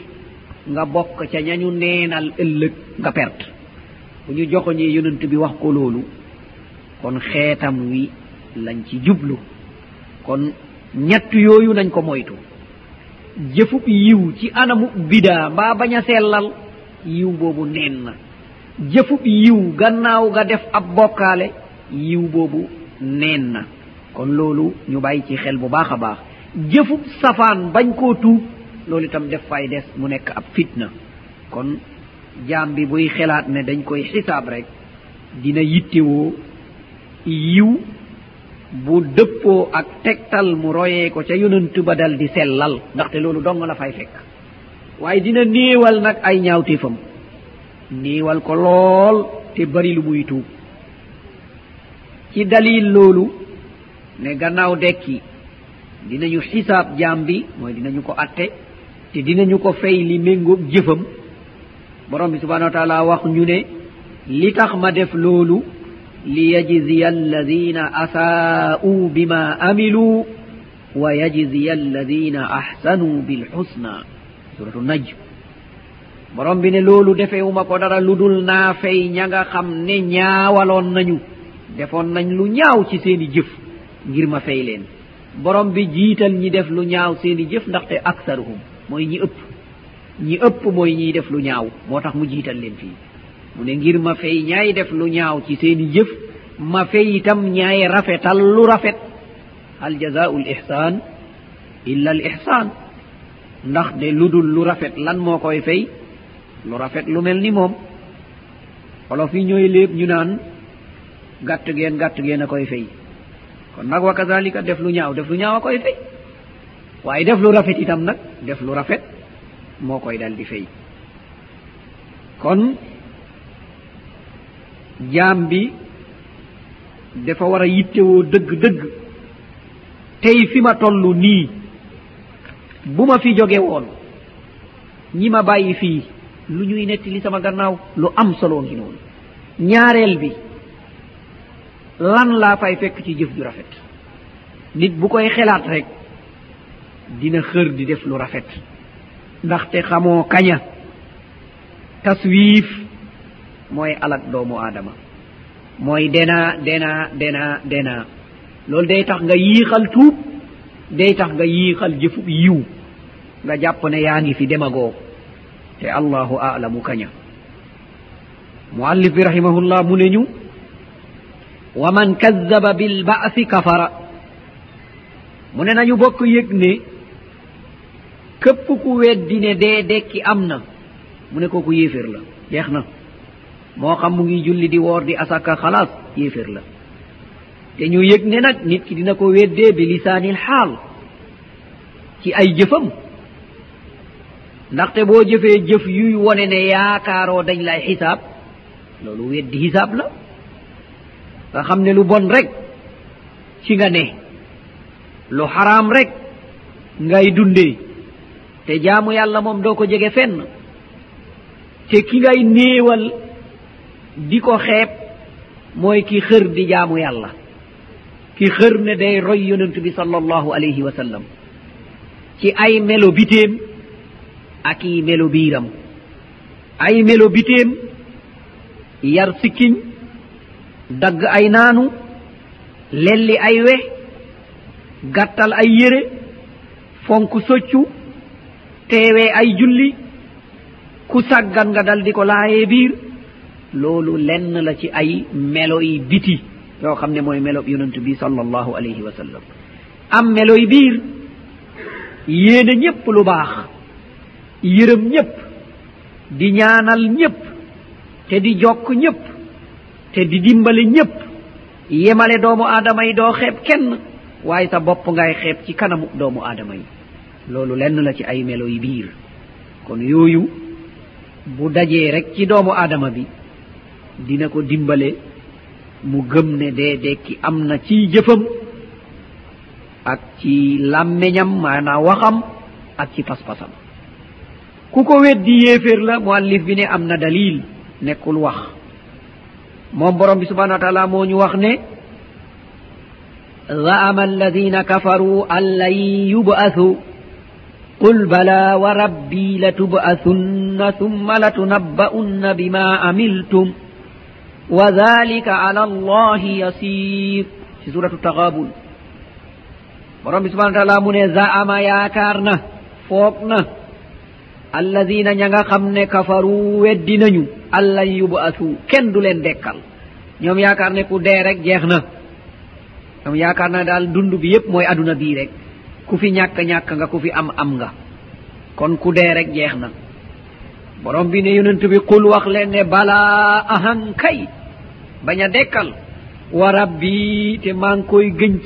nga bokk ca ñañu neenal ëllëg nga perte. bu ñu joxoñee yonent bi wax ko loolu kon xeetam wi lañ ci jublu. kon ñett yooyu nañ ko moytu. jëfub yiw ci anamu bidaa mbaa bañ a sellal yiw boobu neen na. Jëfub yiw gannaaw ga def ab bokkaale yiw boobu neen na. Kon loolu ñu bàyyi ci xel bu baax a baax. Jëfub safaan bañ koo tuub loolu itam def fay des mu nekk ab fitna. Kon jaam bi buy xelaat ne dañ koy xisaab rek dina yittewoo yiw bu dëppoo ak tegtal mu royee ko ca yonantu ba dal di sellal ndaxte loolu dong la fay fekk. Waaye dina néewal nag ay ñaawteefam. Néewal ko lool te bari lu muy tuub. Ci dalil loolu ne gannaaw dekki dinañu xisaab jaam bi mooy dinañu ko atte te dinañu ko fay li méngoog jëfam. Borom bi subhanau wa taala wax ñu ne li tax ma def loolu ليجزي الذين أساءوا بما عملوا ويجزي الذين أحسنوا بالحسنى سورة النجم borom bi ne loolu defewuma ko dara lu dul naa fay ña nga xam ne ñaawaloon nañu. Defoon nañ lu ñaaw ci seeni jëf ngir ma fay leen. Borom bi jiital ñi def lu ñaaw seeni jëf ndaxte aksaruhum mooy ñi ëpp. Ñi ëpp mooy ñiy def lu ñaaw moo tax mu jiital leen fii. mu ne ngir ma fay ñaay def lu ñaaw ci seeni jëf ma fay itam ñaay rafetal lu rafet. Hal jazaau l ihsan illa al ihsan ndax de lu dul lu rafet lan moo koy fay lu rafet lu mel ni moom. Olof yi ñooy léeb ñu naan gàtt geen gàtt geen a koy fay kon nag wa kazalika def lu ñaaw def lu ñaaw a koy fay waaye def lu rafet itam nag def lu rafet moo koy dal di fay kon jaam bi dafa war a yittewoo dëgg-dëgg. tey fi ma toll nii bu ma fi jóge woon ñi ma bàyyi fii lu ñuy netti li sama gannaaw lu am solo ngi noonu. ñaareel bi lan laa fay fekk ci jëf ju rafet. nit bu koy xelaat rek dina xër di def lu rafet. ndaxte xamoo kaña. taswiif mooy alak doomu aadama. mooy dena dena dena dena. Loolu day tax nga yiixal tuub day tax nga yiixal jëfub yiw. Nga jàpp ne yaa ngi fi demagoo. Te allahu alamu kaña. Muallif bi rahimahullah mu ne ñu wa man kazzaba bilbaasi kafara. Mu ne nañu bokk yëg ne képp ku weddi ne dee dekki am na mu ne kooku yéefér la jeex na. moo xam mu ngi julli di woor di asaka xalaas yéefér la. Te ñu yëg ne nag nit ki dina ko weddee bi lisaanil xaal ci ay jëfam. Ndaxte boo jëfee jëf yuy wone ne yaakaaroo dañ lay xisaab loolu weddi xisaab la. Nga xam ne lu bon rek ci nga ne lu xaraam rek ngay dundee te jaamu yàlla moom doo ko jege fenn. Te ki ngay néewal di ko xeeb mooy ki xër di jaamu yàlla. ki xër ne day roy yonent bi sal allahu alayhi wa sallam. ci ay melo biteem ak i melo biiram. ay melo biteem yar sikkiñ dagg ay naanu lelli ay we gàttal ay yére fonk soccu teewee ay julli ku saggan nga dal di ko laayee biir. loolu lenn la ci ay melo yi biti yoo xam ne mooy melo yonent bi sallallahu alayhi wa sallam. Am melo yi biir yéene ñépp lu baax yërëm ñépp di ñaanal ñépp te di jokk ñépp te di dimbali ñépp yemale doomu aadama yi doo xeeb kenn waaye sa bopp ngay xeeb ci kanamu doomu aadama yi. Loolu lenn la ci ay melo yi biir. Kon yooyu bu dajee rek ci doomu aadama bi dina ko dimbale mu gëm ne dee dekki am na ci jëfam ak ci làmmeñam maanaa waxam ak ci pas-pasam. Ku ko weddi yéeféer la muallif bi ne am na dalil nekkul wax. Moom borom bi subhanau wa taala moo ñu wax ne zaama alladina kafaru an lan yubasu qul bala wa rabbi latub'asunna thumma latunabba'unna bima amiltum. وذلك على الله يسير في سورة التغابن borom bi subhana taala mu ne zaama yaakaar na foog na alladina ña nga xam ne kafaru weddi nañu allan yubasu kenn du leen dekkal ñoom yaakaar ne ku dee rek jeex na ñoom yaakaar na daal dund bi yépp mooy aduna bii rek ku fi ñàkk ñàkk nga ku fi am am nga kon ku dee rek jeex na borom bi ne yonent bi qul wax leen ne balaa ahan kay bañ a dekkal. Wa rabbi te maa ngi koy gënc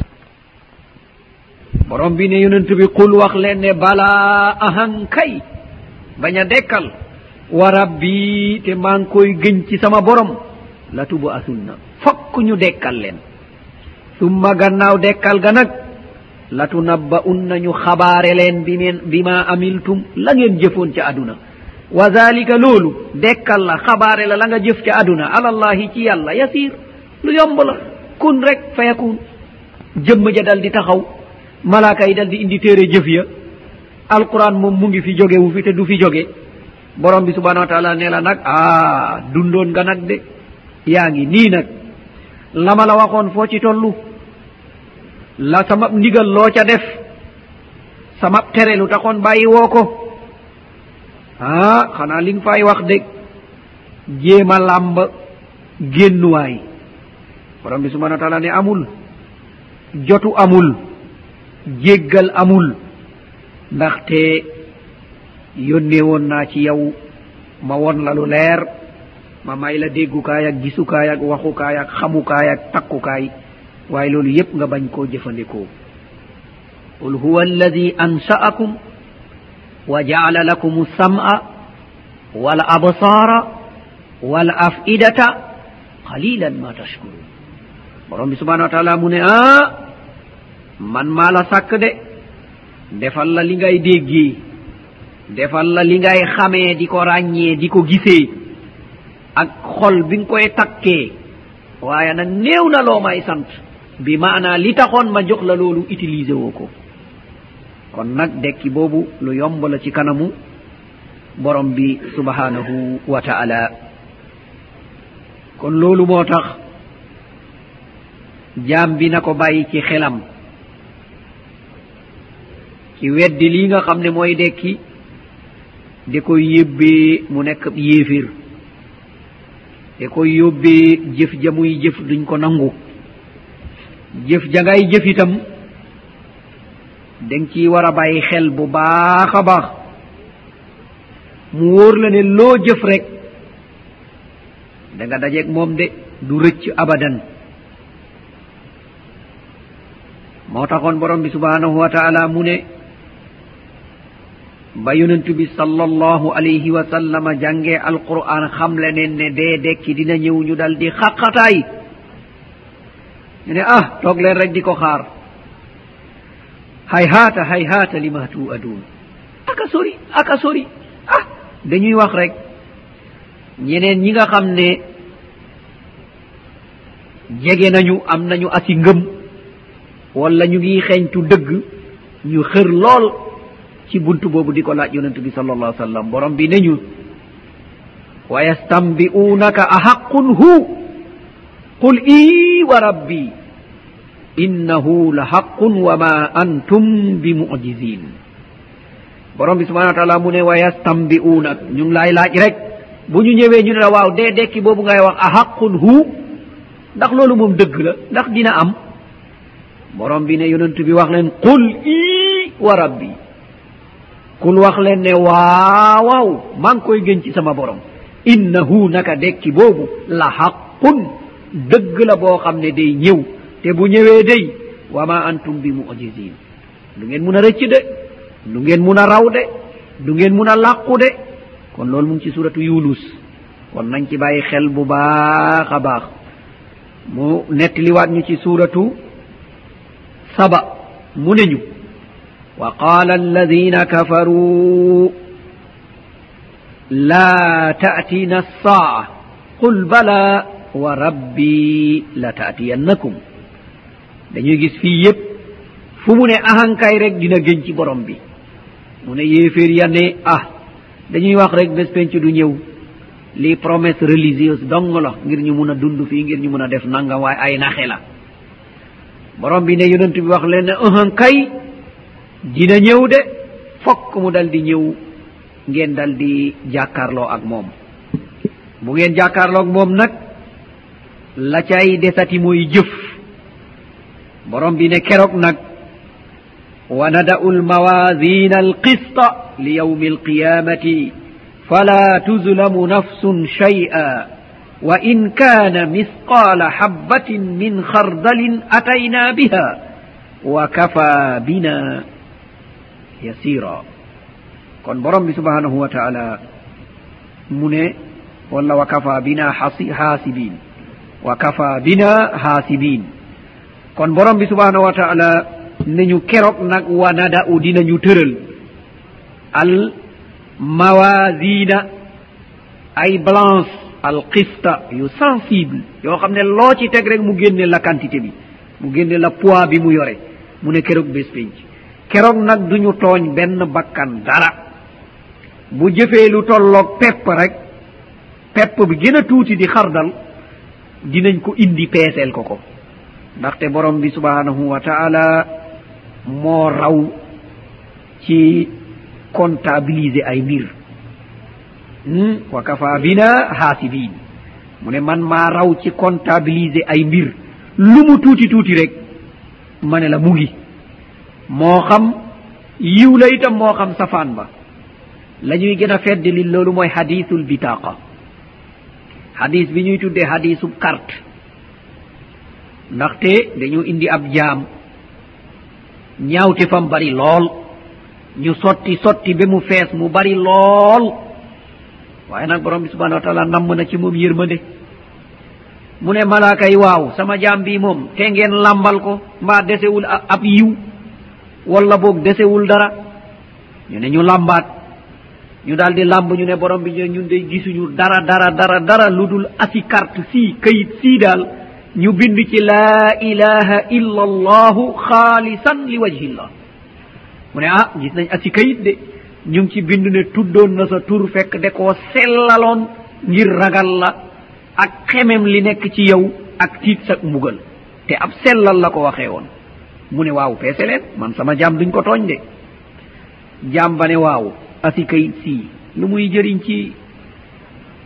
borom bi ne yonent bi qul wax leen ne balaa ahan kay. Bañ a dekkal. Wa rabbi te maa ngi koy gëñ ci sama borom. La tubu asunna fokk ñu dekkal leen. Summa gannaaw dekkal ga nag latunabba unna ñu xabaare leen bimeen bima amiltum la ngeen jëfoon ca aduna. wa dalika loolu dekkal la xabaare la la nga jëf ca aduna. Alallahi ci yàlla yasir lu yomb la. Kun rek fayakun jëmm ja dal di taxaw. Malaaka yi dal di indi téere jëf ya. Alquran moom mu ngi fi jóge wu fi te du fi jóge. Borom bi subhanahu wa taala ne la nag aa dundoon nga nag de. Yaa ngi nii nag. Lama la waxoon foo ci tollu? La sama ndigal loo ca def? Sama tere lu taxoon bàyyi woo ko? ah xanaa li nga fay wax de. Jéem a làmb génnuwaay. Borom bi subhana wa taala ne amul. Jotu amul. Jéggal amul. Ndaxte yónnee woon naa ci yow ma won la lu leer ma may la déggukaay ak gisukaay ak waxukaay ak xamukaay ak takkukaay waaye loolu yépp nga bañ koo jëfandikoo. Qul huwa alladi ansa'akum وجعل لكم السمع والأبصار والأفئدة قليلا ما تشكرون. borom bi subhanau wa taala mu ne a man maa la sàkk de defal la li ngay déggee defal la li ngay xamee di ko ràññee di ko gisee ak xol bi nga koy takkee waaye nag néew na loo may sant bi maanaa li taxoon ma jox la loolu utiliser woo ko kon nag dekki boobu lu yomb la ci kanamu borom bi subhanahu wa ta'ala. Kon loolu moo tax jaam bi na ko bàyyi ci xelam ci weddi lii nga xam ne mooy dekki di koy yóbbee mu nekk yéefir di koy yóbbee jëf ja muy jëf duñ ko nangu. Jëf ja ngay jëf itam dañ ciy war a bàyyi xel bu baax a baax. mu wóor la ne loo jëf rek da nga dajeeg moom de du rëcc abadan. moo taxoon borom bi subhanahu wa taala mu ne ba yonentu bi sallallahu alayhi wa sallama jàngee alquran xamle nen ne dee dekki dina ñëw ñu dal di xaqataay. ñu ne ah toog leen rek di ko xaar. hay haata hay haata lima tu adun aka sori aka sori. Ah dañuy wax rek. Ñeneen ñi nga xam ne jege nañu am nañu asi ngëm wala ñu ngi xeeñtu dëgg ñu xër lool ci bunt boobu di ko laaj yonent bi sal allah sallam. Borom bi ne ñu wa yastambi'unaka ahaqun hu? Qul ii wa rabbi innahu la haqqun wa ma antum bimujisine borom bi subahana wa taala mu ne wa yastambi'unak ñu ngi laay laaj rek bu ñu ñëwee ñu ne la waaw dee dekki boobu ngay wax a haqqun hu? Ndax loolu moom dëgg la ndax dina am? Borom bi ne yonent bi wax leen qul ii wa rabbi. Kul wax leen ne waawaaw maa ngi koy gën ci sama borom. Innahu naka dekki boobu la haqqun dëgg la boo xam ne day ñëw. te bu ñëwee dey wama antum bi mujisine du ngeen mun a rëcc de du ngeen mun a raw de du ngeen mun a làqu de. Kon loolu mu ngi ci suratu yunus. Kon nañ ci bàyyi xel bu baax a baax. Mu nettaliwaat ñu ci suratu saba. Mu ne ñu wa qaala alladina kafaruu la ta'tina assaa qul bala wa rabbi la ta'tiyannakum. dañuy gis fii yépp fu mu ne ahankay rek dina gén ci borom bi. mu ne yéeféer ya ne ah dañuy wax rek bés penc du ñëw. Lii promesse religieuse dong la ngir ñu mun a dund fii ngir ñu mun a def nangam waaye ay naxe la. Borom bi ne yonent bi wax leen ne ahankay dina ñëw de fokk mu dal di ñëw ngeen dal di jàkkaarloo ak moom. Bu ngeen jàkkaarloo ak moom nag la cay desati mooy jëf. borom bi ne keroog nag wa nada'u lmawasina alqista li yawmi alqiyamati fala tuzlamu nafsun shay'a wa in kana misqala habbatin min khardalin atayna biha wa kafa bina yasira kon borom bi subhanahu wa taala mune walla wa kafa bina hasibin wa kafa bina hasibin kon borom bi subhanahu wa taala nañu keroog nag wanada u dinañu tëral. Al mawasina ay balance al qista yu sensible yoo xam ne loo ci teg rek mu génne la quantité bi mu génne la poids bi mu yore mu ne keroog bés penc. Keroog nag duñu tooñ benn bakkan dara. Bu jëfee lu tolloog pepp rek pepp bi gën a tuuti di xardal dinañ ko indi peeseel ko ko. ndaxte borom bi subhanahu wa taala moo raw ci comptabiliser ay mbir. Hmm? Wa kafa bina haasibin mu ne man maa raw ci comptabiliser ay mbir. Lu mu tuuti tuuti rek ma ne la mu ngi. Moo xam yiw la itam moo xam safaan ba. La ñuy gën a fedd li loolu mooy hadisul bitaqa hadis bi ñuy tuddee hadisub carte. ndaxte dañu indi ab jaam. ñaawte fam bari lool. ñu sotti sotti ba mu fees mu bari lool. waaye nag borom bi subhanahu wa taala namm na ci moom yërmande. mu ne malaaka yi waaw sama jaam bii moom te ngeen làmbal ko mbaa desewul ab yiw walla boog desewul dara. ñu ne ñu làmbaat. ñu daal di làmb ñu ne borom bi ñun de gisuñu dara dara dara dara lu dul asi carte sii kayit sii daal. ñu bind ci laa ilaha illa allahu xaalisan li wajhillah. Mu ne ah gis nañ asi kayit de ñu ngi ci bind ne tuddoon na sa tur fekk de koo sellaloon ngir ragal la ak xemem li nekk ci yow ak tiit sa mbugal. Te ab sellal la ko waxee woon. Mu ne waaw peese leen man sama jaam duñ ko tooñ de. Jaam ba ne waaw asi kayit sii lu muy jëriñ ci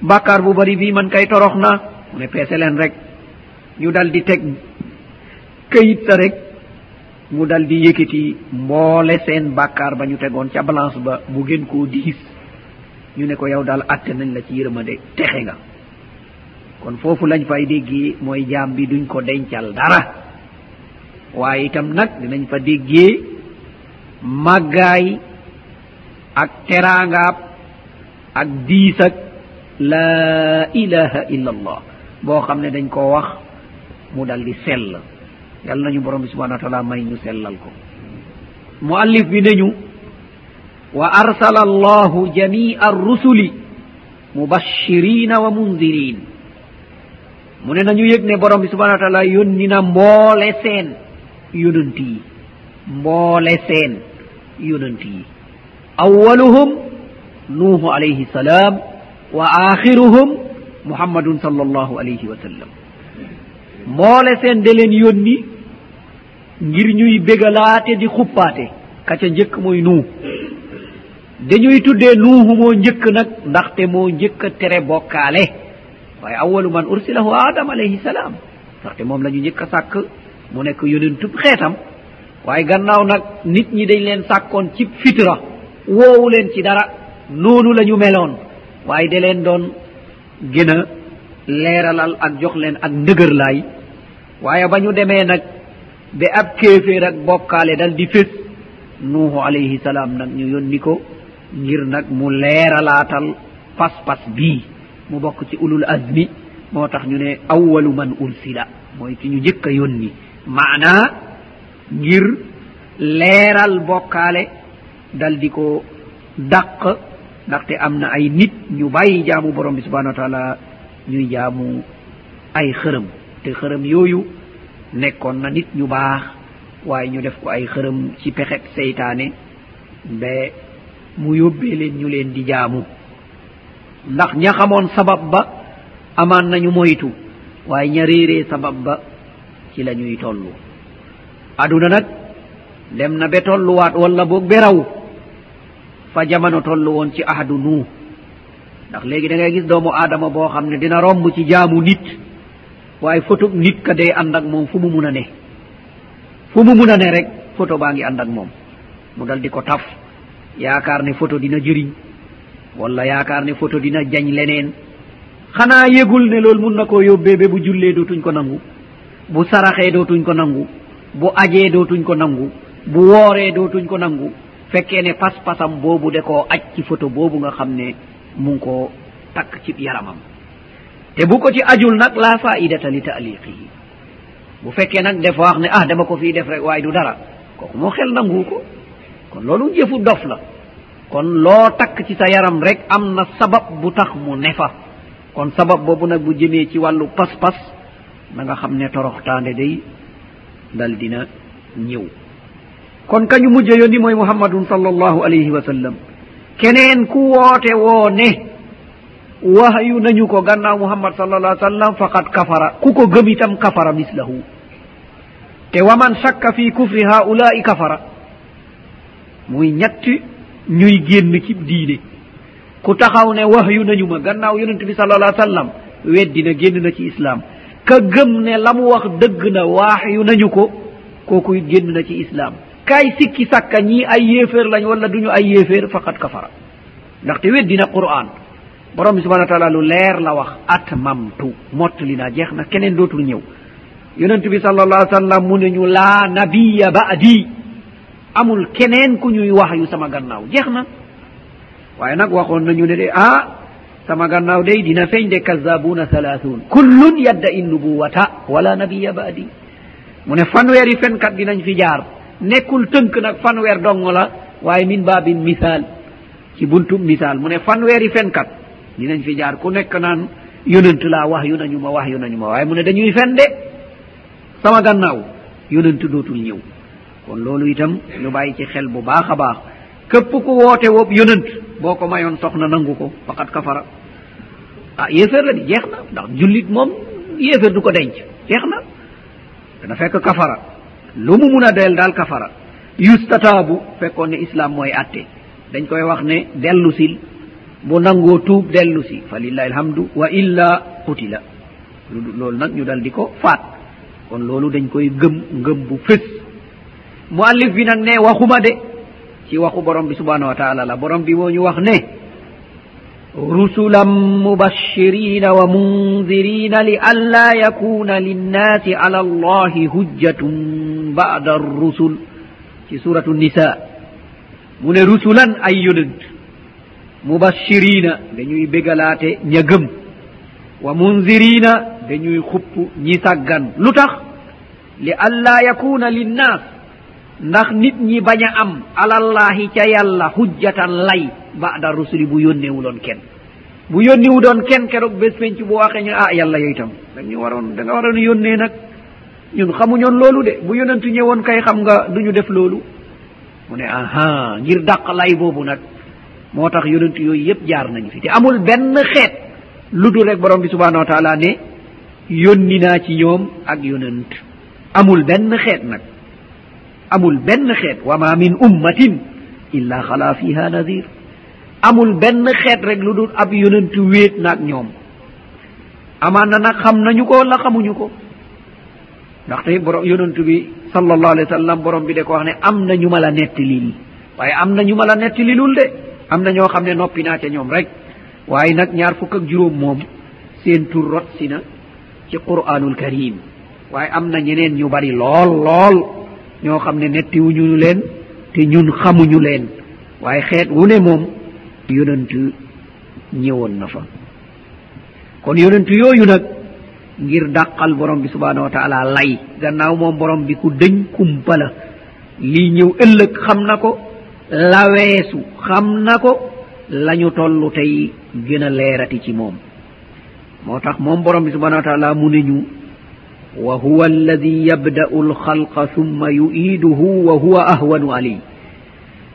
bàkkaar bu bari bii man kay torox na. Mu ne peese leen rek. ñu dal di teg këyit sa rek mu dal di yëkkati mboole seen bàkkaar ba ñu tegoon ca balance ba mu gën koo diis. ñu ne ko yow daal atte nañ la ci yërëmande texe nga. kon foofu lañ fay déggee mooy jaam bi duñ ko dencal dara. waaye itam nag dinañ fa déggee màggaay ak teraangaab ak diis ak laa ilaha illa allah boo xam ne dañ koo wax mu dal di sell. Yàlla nañu borom bi subhanau wa taala may ñu sellal ko. Muallif bi nañu wa arsala allahu jamia arrusuli mubashirina wa mundirin mu ne nañu yëg ne borom bi subhanau wa taala yónni na mboole seen yonant yi mboole seen yonant yi. Awaluhum nuuhu alayhi salaam wa axiruhum muhammadun sal allahu alayhi wa sallam. moole seen de leen yónni ngir ñuy bégalaate di xuppaate. ka ca njëkk mooy nuu dañuy tuddee nuuhu moo njëkk nag ndaxte moo njëkk a tere bokkaale. waaye awalu man ursilahu adam alayhi salaam. ndaxte moom la ñu njëkk a sàkk mu nekk yonentub xeetam. waaye gannaaw nag nit ñi dañ leen sàkkoon ci fitra woowu leen ci dara noonu la ñu meloon. waaye da leen doon gën a leeralal ak jox leen ak ndëgërlaay waaye ba ñu demee nag ba ab kéeféer ak bokkaale dal di fés nuuhu alayhi salaam nag ñu yónni ko ngir nag mu leeralaatal pas-pas bii mu bokk ci ulul azmi moo tax ñu ne awalu man ursila mooy ki ñu njëkk a yónni. Maanaa ngir leeral bokkaale dal di ko dàq ndaxte am na ay nit ñu bàyyi jaamu borom bi subhanau wa taala ñuy jaamu ay xërëm. te xërëm yooyu nekkoon na nit ñu baax waaye ñu def ko ay xërëm ci pexeb seytaane ba mu yóbbee leen ñu leen di jaamu. Ndax ña xamoon sabab ba amaan nañu moytu waaye ña réeree sabab ba ci la ñuy tollu aduna nag dem na be tolluwaat walla boog be raw fa jamono toll woon ci ahadu nuu ndax léegi da ngay gis doomu aadama boo xam ne dina romb ci jaamu nit. waaye photo nit ka day ànd ak moom fu mu mun a ne. Fu mu mun a ne rek photo baa ngi ànd ak moom. Mu dal di ko taf. Yaakaar ne photo dina jëriñ walla yaakaar ne photo dina jañ leneen. Xanaa yëgul ne loolu mun na koo yóbbee ba bu jullee dootuñ ko nangu. Bu saraxee dootuñ ko nangu. Bu ajee dootuñ ko nangu. Bu wooree dootuñ ko nangu. Fekkee ne pas-pasam boobu de koo aj ci photo boobu nga xam ne mu ngi koo takk ci yaramam. te bu ko ci ajul nag la faidata li taaliqihi bu fekkee nag def wax ne ah dama ko fii def rek waaye du dara. Kooku moo xel nangu ko. Kon loolu jëfu dof la. Kon loo takk ci sa yaram rek am na sabab bu tax mu ne fa. Kon sabab boobu nag bu jëmee ci wàllu pas-pas na nga xam ne toroxtaande day dal dina ñëw. Kon kañu mujj yónni mooy muhammadun sal allahu alayhi wa sallam. Keneen ku woote woo ne wahyu nañu ko gannaaw muhammad sallallah ai sallam faqad kafara. Ku ko gëmi tam kafara mislahu. Te waman shakka fi kufri haulai kafara. Muy ñett ñuy génn ci diine. Ku taxaw ne wahyu nañu ma gannaaw yonente bi sallallah ai sallam weddi na génn na ci islaam. Ka gëm ne la mu wax dëgg na waaxyu nañu ko kooku génn na ci islaam. Kaay sikki sakka ñii ay yéeféer lañ wala duñu ay yéeféer faqad kafara. Ndaxte weddi na qur'an. borom bi subhana wa taala lu leer la wax atmamtu mottali naa jeex na keneen dootul ñëw. Yonent bi sallallahu alai sallam mu ne ñu laa nabiya baadi amul keneen ku ñuy wax yu sama gannaaw jeex na. Waaye nag waxoon nañu ne de ah sama gannaaw day dina feeñ de kazabuna halathun kullun yadda in nubuwata wala nabiya baadi mu ne fanweeri fenkat dinañ fi jaar nekkul tënk nag fanweer dong la waaye min babin misal ci buntu misal mu ne fanweeri fenkat dinañ fi jaar ku nekk naan yonent laa wax yu nañu ma wax yu nañu ma waaye mu ne dañuy fen de. Sama gannaaw yonent dootul ñëw. Kon loolu itam ñu bàyyi ci xel bu baax a baax. Képp ku woote woob yonent boo ko mayoon soxna nangu ko faqat kafara. Ah yéeféer la di jeex na. Ndax jullit moom yéeféer du ko denc. Jeex na. Dana fekk kafara. Lu mu mun a del daal kafara. Yustataabu fekkoon ne islam mooy atte. Dañ koy wax ne dellu sil mo nanngo tuub dellu si. Fa lillahi alhamdu wa illa qutila. Loolu nag ñu dal di ko faat. Kon loolu dañ koy gëm ngëm bu fës. Mu allif bi nag ne waxuma de. Ci waxu borom bi subhanahu wa taala la. Borom bi moo ñu wax ne rusulan mubashirina wa mundirina li alla yakuna linnaasi ala allahi hujjatun bada rusul ci suratu nisa mu ne rusulan ay yonent. mubassirina dañuy bégalaate ña gëm wa munzirina dañuy xupp ñi sàggan. Lu tax? Li alla yakuna linnas ndax nit ñi bañ a am alallahi ca yàlla hujjatan lay bada rusuli bu yónnewuloon kenn. Bu yónniwu doon kenn keroog bés penc bu waxee ñu ah yàlla yoy tam dañu waroon da nga waroon yónnee nag. Ñun xamuñoon loolu de bu yonentu ñëwoon kay xam nga duñu def loolu. Mu ne aha ngir dàq lay boobu nag. moo tax yonent yooyu yëpp jaar nañu fi. Te amul benn xeet lu dul rek borom bi subhanahu wa taala ne yónni naa ci ñoom ak yonent. Amul benn xeet nag. Amul benn xeet. Wa ma min ummatin illa xala fiha nadir amul benn xeet rek lu dul ab yonent wéet naag ñoom. Amaan na nag xam nañu ko wala xamuñu ko? Ndaxte borom yonent bi sallallahu alayhi wa sallam borom bi de ko wax ne am na ñu ma la nettaliil waaye am na ñu ma la nettalilul de. am na ñoo xam ne noppi naa ca ñoom rek. Waaye nag ñaar fukk ak juróom moom seen tur rot si na ci qur'anul karim waaye am na ñeneen ñu bari lool lool ñoo xam ne nettiwuñu leen te ñun xamuñu leen. Waaye xeet wu ne moom yonent ñëwoon na fa. Kon yonent yooyu nag ngir dàqal borom bi subhanahu wa taala lay. Gannaaw moom borom bi ku dëñ kumpa la. Lii ñëw ëllëg xam na ko. laweesu xam na ko lañu tollu tey gën a leerati ci moom. Moo tax moom borom bi subhanau wa taala mu ne ñu wa huwa alladi yabda'u alxalqa summa yu'iiduhu wa huwa ahwanu alay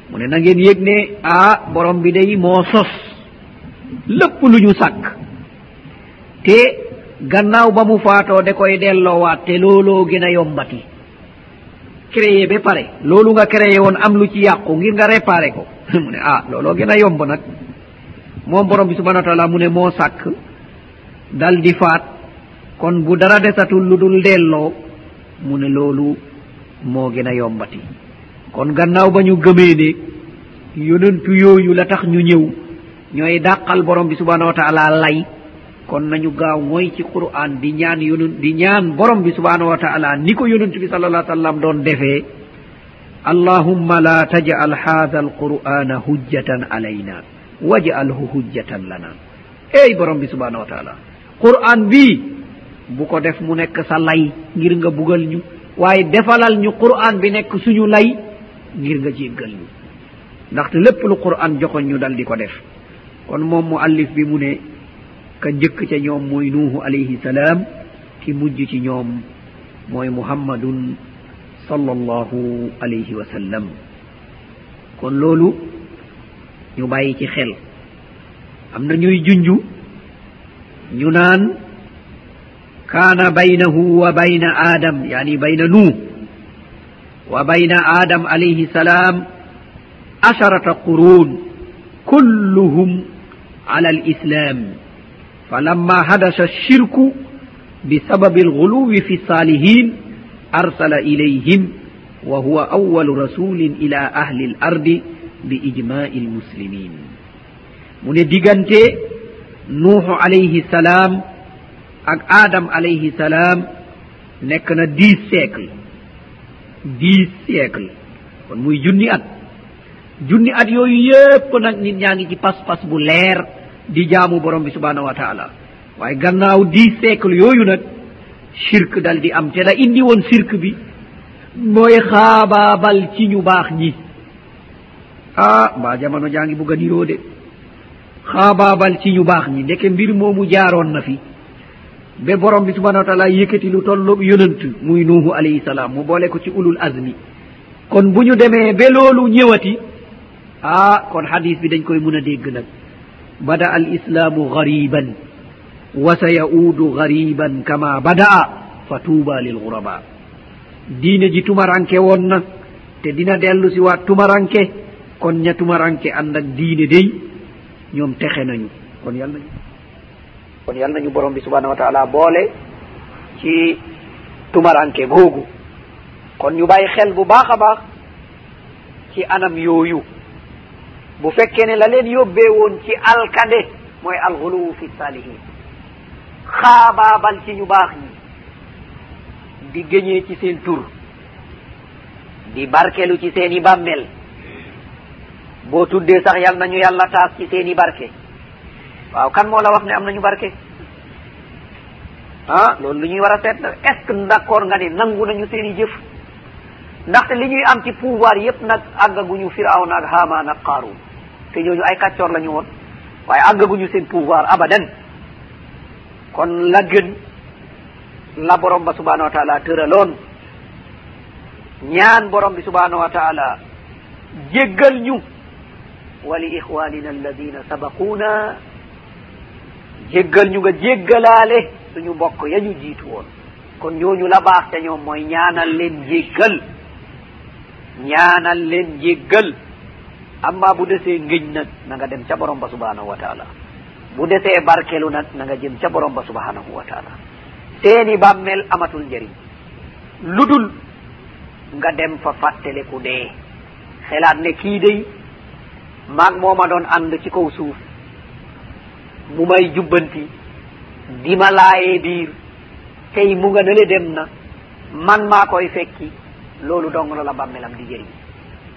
mu ne na ngeen yëg ne ah borom bi day moo sos lépp lu ñu sàkk. Te gannaaw ba mu faatoo da koy delloowaat te looloo gën a yombati. créé ba pare. Loolu nga créé woon am lu ci yàqu ngir nga réparé ko. Mu ne ah looloo gën a yomb nag. Moom borom bi subhanau wa taala mu ne moo sàkk dal di faat. Kon bu dara desatul lu dul delloo mu ne loolu moo gën a yombati. Kon gannaaw ba ñu gëmee ne yonentu yooyu la tax ñu ñëw ñooy dàqal borom bi subhanau wa taala lay kon nañu gaaw mooy ci qur'an di ñaan yonun di ñaan borom bi subhanahu wa taala ni ko yonent bi sal allah sallam doon defee allahumma la tajal hada alqur'ana hujjatan alayna wajalhu hujjatan lana. Ey borom bi subhanahu wa taala qur'an bii bu ko def mu nekk sa lay ngir nga bugal ñu waaye defalal ñu qur'an bi nekk suñu lay ngir nga jéggal ñu. Ndaxte lépp lu qur'an joxoñ ñu dal di ko def. Kon moom mu allif bi mu ne ka njëkk ca ñoom mooy nuuhu alayhi salaam ki mujj ci ñoom mooy muhammadun sal allahu alayhi wa sallam. Kon loolu ñu bàyyi ci xel. Am na ñuy junj ñu naan kaana baynahu wa bayna aadam yani bayna nuuh wa bayna aadam alayhi salaam asharata qurun kulluhum ala al alislam فلما حدث الشرك بسبب الغلو في الصالحين أرسل إليهم وهو أول رسول إلى أهل الأرض بإجماع المسلمين من ديغانتي نوح عليه السلام ak adam alayhi salam nekk na dix siècle dix siècle kon muy junni at junni at yooyu yépp nag nit ñaa ngi ci pas-pas bu leer di jaamu borom bi subhanahu wa taala. Waaye gannaaw dix siècle yooyu nag shirk dal di am. Te la indi woon shirk bi mooy xaabaabal ci ñu baax ñi. Ah mbaa jamono jaa ngi bugg a niroo de. Xaabaabal ci ñu baax ñi. Ndeke mbir moomu jaaroon na fi. Ba borom bi subhanahu wa taala yëkkati lu tollo yonant muy nuuhu alayhi salaam mu boole ko ci ulul azmi. Kon bu ñu demee ba loolu ñëwati ah kon hadis bi dañ koy mun a dégg nag. bada بدا الاسلام غريبا وسيعود غريبا كما بدا fatuba lil ghuraba. Diine ji tumaranke wonna te dina dellu si waat tumaranke kon ña tumaranke ànd ak diine dey ñoom texe nañu. Kon yal nañu. Kon yal nañu borom bi subhanahu wa taala boole ci tumaranke googu. Kon ñu bàyyi xel bu baax a baax ci anam yooyu. bu fekkee ne la leen yóbbee woon ci alkande mooy alxuluwu fi saalihin xaabaabal ci ñu baax ñi. Di géñee ci seen tur. Di barkelu ci seen i bàmmeel. Boo tuddee sax yal nañu yàlla taas ci seen i barke. Waaw kan moo la wax ne am nañu barke? Ah loolu lu ñuy war a seet la. Est ce que d' nga ne nangu nañu seen i jëf? Ndaxte li ñuy am ci pouvoir yépp nag àggaguñu firawna ak haamaan ak qaaruun te ñooñu ay kàccoor la ñu woon waaye àggaguñu seen pouvoir abadan. kon la gën la borom ba subhanahu wa taala tëraloon. ñaan borom bi subhanahu wa taala jéggal ñu. wali ixwanina alladina sabaquuna. jéggal ñu nga jéggalaale suñu mbokk ya ñu jiitu woon. kon ñooñu la baax ca ñoom mooy ñaanal leen jéggal. ñaanal leen jéggal. amma bu desee ngëñ nag na nga dem ca borom ba subhanahu wa taala. Bu desee barkelu nag na nga jëm ca borom ba subhanahu wa taala. Seeni bàmmeel amatul njëriñ lu dul nga dem fa fàtteleku dee. Xelaat ne kii day maag mooma doon ànd ci kaw suuf. Mu may jubbanti di ma laayee biir. Tey mu nga nale dem na man maa koy fekki loolu dong la la bàmmeelam di jëriñ.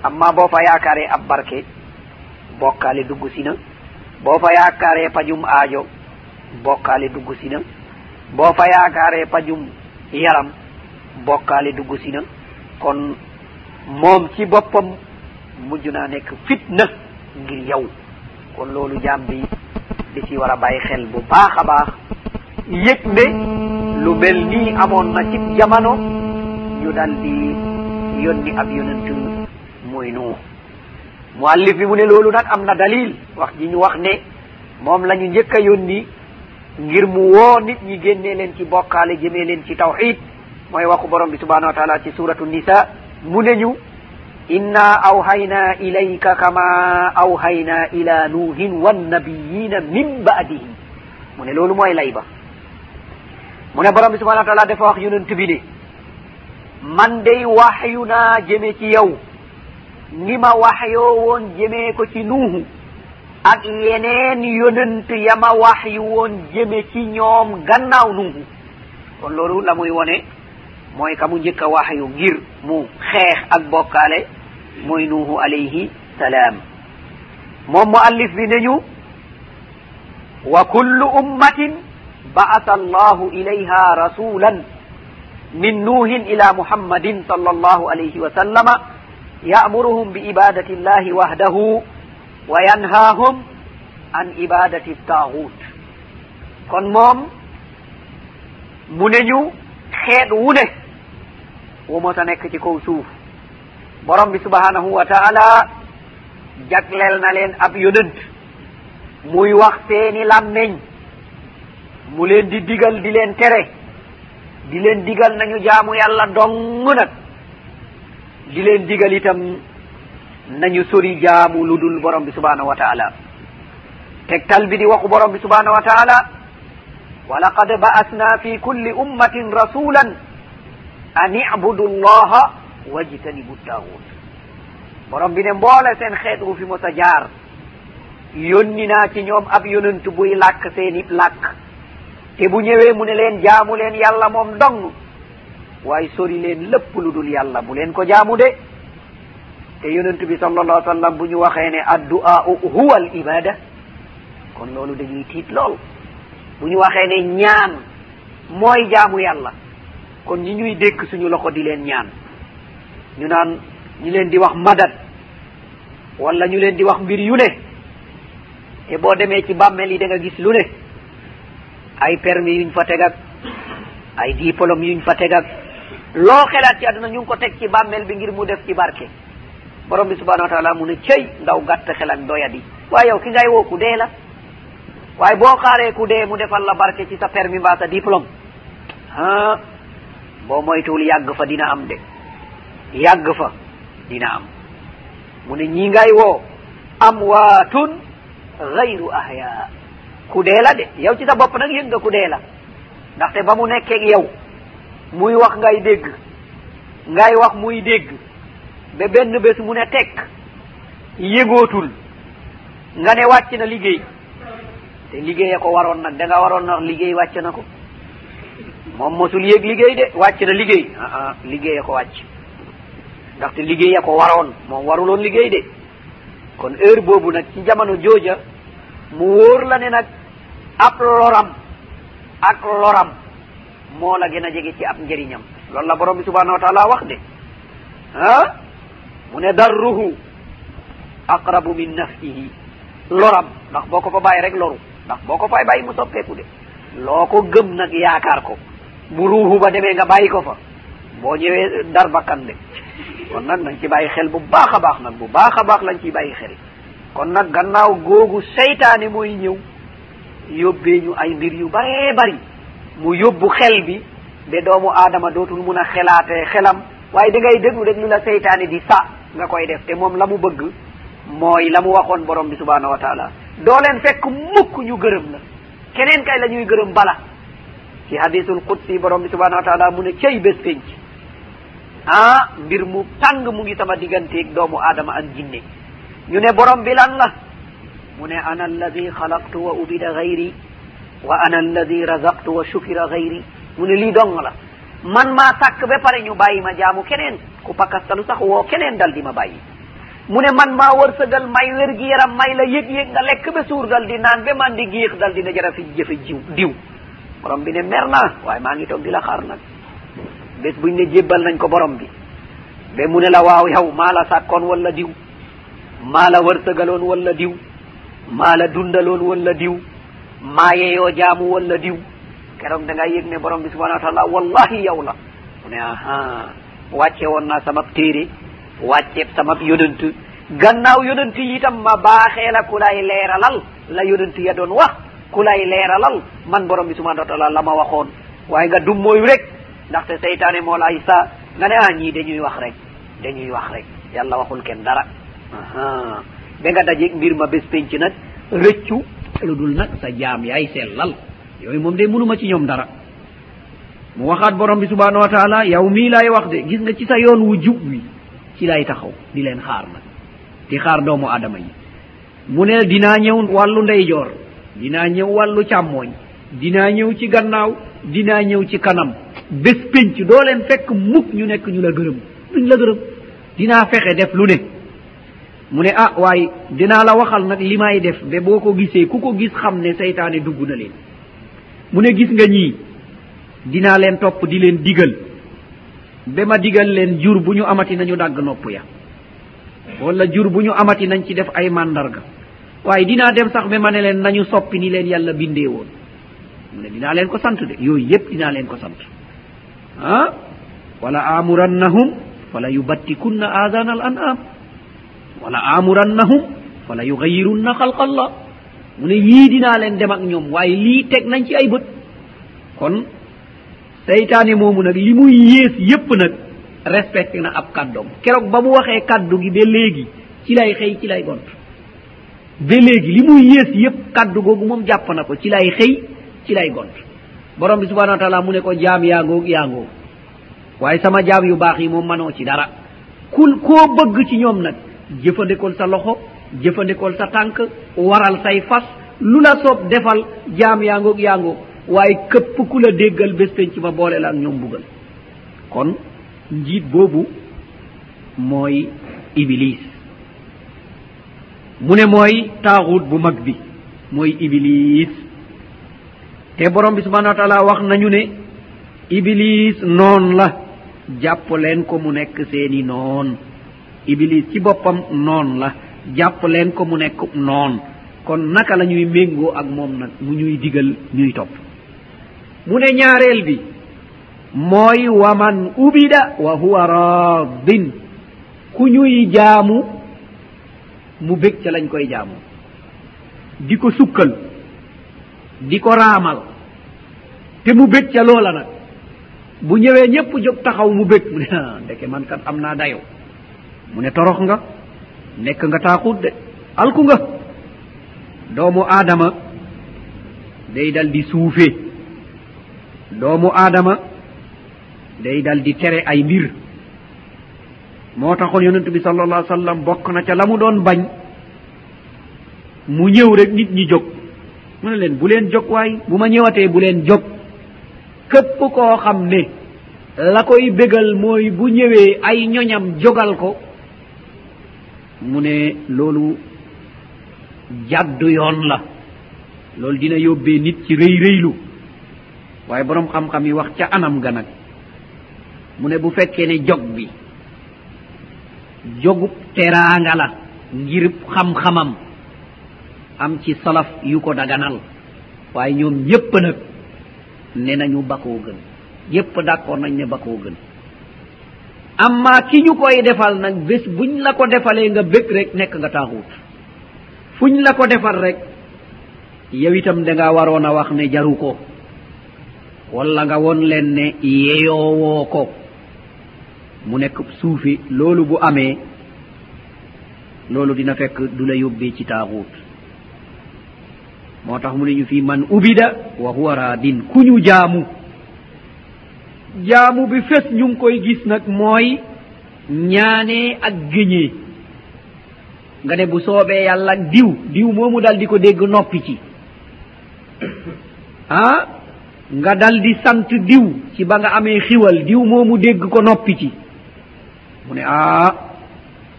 amma boo fa yakare abbarke bokkale duggusina boo fa yakare pajum aajo bokkaale bokkale duggusina boo fa yakare pajum yaram bokkaale bokkale duggusina kon moom ci boppam mujj naa nekk fitna ngir yow. Kon loolu jaam bi di ci war a bàyyi xel bu baax a baax. Yëg ne lu mel nii amoon na ci jamono ñu dal di yónni ab yonentu mooy nuu muallif bi mu ne loolu nag am na dalil wax ji ñu wax ne moom la ñu njëkk a yónni ngir mu woo nit ñi génnee leen ci bokkaale jëmee leen ci tawxid mooy waxu borom bi subhanahu wa taala ci suratu nisa mu ne ñu inna awhayna ilayka kama awhayna ila nuuhin wannabiyina min baadihim mu ne loolu mooy lay ba. Mu ne borom bi subhanahu wa taala dafa wax yonent bi ne man day waxyu naa jëme ci yow. ni ma wahyo woon jëmee ko ci nuuhu ak yeneen yonent yama waxyu woon jëme ci ñoom gannaaw nuuhu kon loolu la muy wone mooy ka mu njëkk a waxyu ngir mu xeex ak bokkaale mooy nuuhu alayhi salaam. Moom mu allif bi neñu wa kullu ummatin ba'ata allahu ilayha rasulan min nuuhin ila muhammadin sal allahu alayhi wa sallama yamuruhum bi ibadati llahi wahdahu wa وينهاهم an ibadati الطاغوت. kon moom mu ne ñu xeet wu ne wu mos a nekk ci kaw suuf. Borom bi subhanahu wa taala jagleel na leen ab yonent muy wax seeni làmmeñ mu leen di digal di leen tere. Di leen digal nañu jaamu yàlla dong nag. di leen digal itam nañu sori jaamu lu dul borom bi subhanahu wa taala. Tegtal bi di waxu borom bi subhanahu wa taala wa laqad ba'asna fi kulli ummatin rasulan an ibudu llaha wajtanibu taawut borom bi ne mboole seen xeet wu fi mos a jaar yónni naa ci ñoom ab yonent buy làkk seen i làkk. Te bu ñëwee mu ne leen jaamu leen yàlla moom dong. waaye sori leen lépp lu dul yàlla bu leen ko jaamu de. Te yonent bi sallallahu alayhi wa sallam bu ñu waxee ne addu'aa'u huwa al ibada kon loolu dañuy tiit lool. Bu ñu waxee ne ñaan mooy jaamu yàlla kon ñi ñuy dékk suñu loxo di leen ñaan. Ñu naan ñu leen di wax madad wala ñu leen di wax mbir yu ne. Te boo demee ci bàmmeel yi da nga gis lu ne. Ay permis yuñ fa teg ak ay diplôme yuñ fa teg ak loo xelaat ci àdduna ñu ngi ko teg ci bàmmeel bi ngir mu def ci barke. Borom bi subhanahu wa taala mu ne cëy ndaw gàtt xel ak doyadi. Waaye yow ki ngay woo ku dee la. Waaye boo xaaree ku dee mu defal la barke ci sa permis mbaa sa diplôme. Ah boo moytuwul yàgg fa dina am de. Yàgg fa dina am. Mu ne ñi ngay woo amwaatun gayru ahya ku dee la de. Yow ci sa bopp nag yëg nga ku dee la. Ndaxte ba mu nekkeeg yow muy wax ngay dégg ngay wax muy dégg ba benn bés mu ne tekk yëgootul nga ne wàcc na liggéey. Te liggéeye ko waroon nag da nga waroon na liggéey wàcc na ko. Moom mosul yëg liggéey de wàcc na liggéey. Ah aa liggéeye ko wàcc. Ndaxte liggéeye ko waroon moom waruloon liggéey de. Kon heure boobu nag ci jamono jooja mu wóor la ne nag ab loram ak loram moo la gën a jege ci ab njëriñam. Loolu la borom bi subhanahu wa taala wax de. Ah mu ne darruhu aqrabu min nafsihi. Loram. Ndax boo ko fa bàyyi rek loru. Ndax boo ko fay bàyyi mu soppeeku de. Loo ko gëm nag yaakaar ko. Bu ruuhu ba demee nga bàyyi ko fa. Boo ñëwee dar bakkan de. Kon nag nañ ci bàyyi xel bu baax a baax nag. Bu baax a baax lañ ciy bàyyi xel. Kon nag gannaaw googu seytaane mooy ñëw yóbbee ñu ay mbir yu baree bari. mu yóbbu xel bi be doomu aadama dootul mun a xelaate xelam. Waaye da ngay déglu rek lu la seytaane di sa nga koy def te moom la mu bëgg mooy la mu waxoon borom bi subhanahu wa taala. Doo leen fekk mukk ñu gërëm la. Keneen kay la ñuy gërëm bala. Ci hadisul qudsi borom bi subhanahu wa taala mu ne cey bés penc. Ah mbir mu tàng mu ngi sama digganteeg doomu aadama ak jinne. Ñu ne borom bi lan la? Mu ne ana alladi xalaqtu wa ubida gayri wa ana alladi razaktu wa shukira gayri mu ne lii dong la. Man maa sàkk ba pare ñu bàyyi ma jaamu keneen. Ku pakastalu sax woo keneen dal di ma bàyyi. Mu ne man maa wërsëgal may wér gi yaram may la yëg-yëg nga lekk ba suur dal di naan ba man di giix dal dina jara fi jëfe jiw diw. Borom bi ne mer naa waaye maa ngi toog di la xaar nag. Bés buñ ne jébbal nañ ko borom bi. Ba mu ne la waaw yow maa la sàkkoon wala diw. Maa la wërsëgaloon wala diw. Maa la dundaloon wala diw. maayeyo jaamu walla diw. Keroog da ngaa yëg ne borom bi subhanau wa taala wallahi yow la. Mu ne aha wàcce woon naa samab téere wàcceeb samab yonant gannaaw yonant yi itam ma baaxee la ku lay leeralal la yonant ya doon wax ku lay leeralal man borom bi subhanau wa taala la ma waxoon. Waaye nga dum mooyu rek ndaxte seytaane moo lay sa. Nga ne ah ñii dañuy wax rek dañuy wax rek yàlla waxul kenn dara. Aha ba nga dajeeg mbir ma bés penc nag rëccu lu dul nag sa jaam yaay sellal. Yooyu moom de munuma ci ñoom dara. Mu waxaat borom bi subhanahu wa taala yow mii laay wax de gis nga ci sa yoon wu jub wi ci lay taxaw di leen xaar nag di xaar doomu aadama yi. Mu ne dinaa ñëw wàllu ndeyjoor dinaa ñëw wàllu càmmooñ dinaa ñëw ci gannaaw dinaa ñëw ci kanam. Bés pénc doo leen fekk mukk ñu nekk ñu la gërëm duñ la gërëm. Dinaa fexe def lu ne. mu ne ah waaye dinaa la waxal nag li may def ba boo ko gisee ku ko gis xam ne seytaane dugg na leen. Mu ne gis nga ñii dinaa leen topp di leen digal ba ma digal leen jur bu ñu amati nañu dàgg nopp ya wala jur bu ñu amati nañ ci def ay màndarga. Waaye dinaa dem sax ba ma ne leen nañu soppi ni leen yàlla bindee woon. Mu ne dinaa leen ko sant de yooyu yépp dinaa leen ko sant. Ah? Wala amurannahum fala yubattikunna adana al an'am wala amurannahum wala yugayirunna halqallah mu ne yiidinaaleen ndem ak ñoom waaye lii teg nañ ci ay bët. Kon seytaane moomu nag li muy yées yépp nag respecté na ab kàddoom. Keroog ba mu waxee kàddu gi ba léegi ci lay xëy ci lay gont. Ba léegi li muy yées yépp kàddu googu moom jàpp na ko ci lay xëy ci lay gont. Borom bi subhanau wa taala mu ne ko jaam yaa ngoog yaa ngoog. Waaye sama jaam yu baax yi moom manoo ci dara. Kul koo bëgg ci ñoom nag jëfandikul sa loxo jëfandikul sa tànk waral say fas lu la soob defal jaam yaa ngoog yaa ngoog. Waaye këpp ku la déggal bés penc ba boole la ak ñoom bugal kon njiit boobu mooy iblis. Mu ne mooy taaxuut bu mag bi mooy iblis. Te borom bi subhanahu wa taala wax nañu ne iblis noon la. Jàpp leen ko mu nekk seeni noon. iblis ci boppam noon la. Jàpp leen ko mu nekk noon. Kon naka la ñuy méngoo ak moom nag mu ñuy digal ñuy topp. Mu ne ñaareel bi. Mooy waman ubida wa huwa raadin. Ku ñuy jaamu mu bég ca lañ koy jaamu. Di ko sukkal di ko raamal. Te mu bég ca loola nag. Bu ñëwee ñépp jóg taxaw mu bég. Mu ne ndeke man kat am naa dayo. mu ne torox nga nekk nga taaxut de alku nga. Doomu aadama day dal di suufe. Doomu aadama day dal di tere ay mbir. Moo taxoon yonent bi sallallah sallam bokk na ca la mu doon bañ. Mu ñëw rek nit ñi jóg. Mu ne leen bu leen jóg waay bu ma ñëwatee bu leen jóg. Képp koo xam ne la koy bégal mooy bu ñëwee ay ñoñam jógal ko mu ne loolu jàddu yoon la. Loolu dina yóbbee nit ci rëy rëylu. Waaye boroom xam-xam yi wax ca anam ga nag. Mu ne bu fekkee ne jog bi jogub teraanga la ngirib xam-xamam am ci salaf yu ko daganal. Waaye ñoom ñépp nag ne nañu bakoo gën. Yépp d'accord nañ ne bakkoo gën. amma ki ñu koy defal nag bés buñ la ko defalee nga bég rek nekk nga taaxuut fuñ la ko defal rek yow itam da nga waroon a wax ne jaru ko. Walla nga won leen ne yeyoowoo ko. Mu nekk suufi loolu bu amee loolu dina fekk du la yóbbee ci taaxuut moo tax mu ne ñu fii man ubida wa huwa raadin ku ñu jaamu. jaamu bi fes ñu ngi koy gis nag mooy ñaanee ak géñee nga ne bu soobee yàlla ak diw diw moomu dal di ko dégg noppi ci. ah nga dal di sant diw ci ba nga amee xiwal diw moomu dégg ko noppi ci. mu ne ah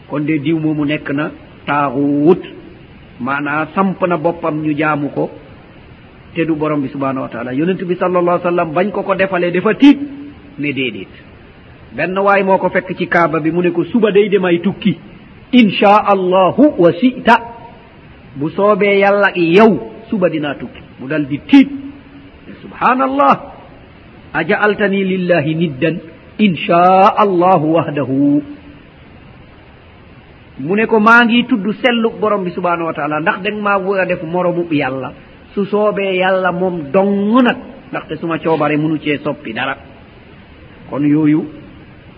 kon de diw moomu nekk na taaxuwut maanaa samp na boppam ñu jaamu ko. te du borom bi subhanahu wa taala. yonent bi sallallahu sallam bañ ko ko defalee dafa tiit. ne déedéet benn waay moo ko fekk ci kaaba bi mu ne ko suba day demay tukki. Insha allahu wa sita bu soobee yàlla yow suba dinaa tukki. Mu dal di tiit. Subhanallah ajaaltani lillahi niddan. Insha allahu wahdahu. Mu ne ko maa ngi tudd sellu borom bi subhanahu wa taala ndax deng maa bëgg a def moromu yàlla. Su soobee yàlla moom dong nag ndaxte suma coobare munu cee soppi dara. kon yooyu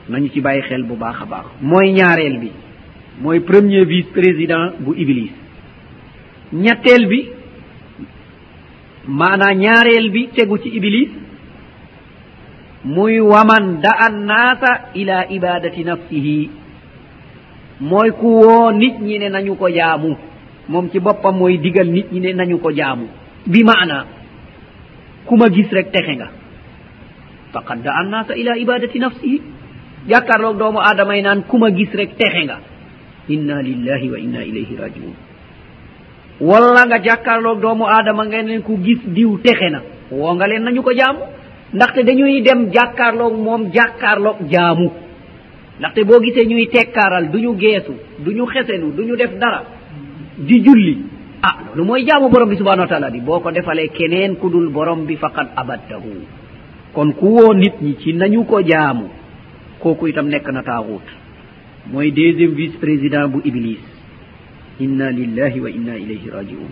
nañu ci bàyyi xel bu baax a baax. mooy ñaareel bi. mooy premier vice président bu iblis. ñetteel bi maanaa ñaareel bi tegu ci iblis muy waman da an naasa ila ibadati nafsihi. mooy ku woo nit ñi ne nañu ko jaamu. moom ci boppam mooy digal nit ñi ne nañu ko jaamu. bi maana ku ma gis rek texe nga. faqad da'annaka ila ibadati nafsihi jakkarloog doomu aadama yi naan kuma gis rek texe nga. Inna lillahi wa inna ilayhi rajiun. Walla nga jàkkaarloog doomu aadama ngeen leen ku gis diw texe na. Woo nga leen nañu ko jaamu. Ndaxte dañuy dem jàkkaarloog moom jàkkaarloog jaamu. Ndaxte boo gisee ñuy tekkaaral du ñu geesu du ñu xesenu du ñu def dara. Di julli. Ah loolu mooy jaamu borom bi subhanau wa taala di. Boo ko defalee keneen ku dul borom bi faqad abadtahu kon ku woo nit ñi ci nañu ko jaamu kooku itam nekk na taaxuut mooy deuxième vice président bu iblis. Inna lillahi wa inna ilayhi rajiun.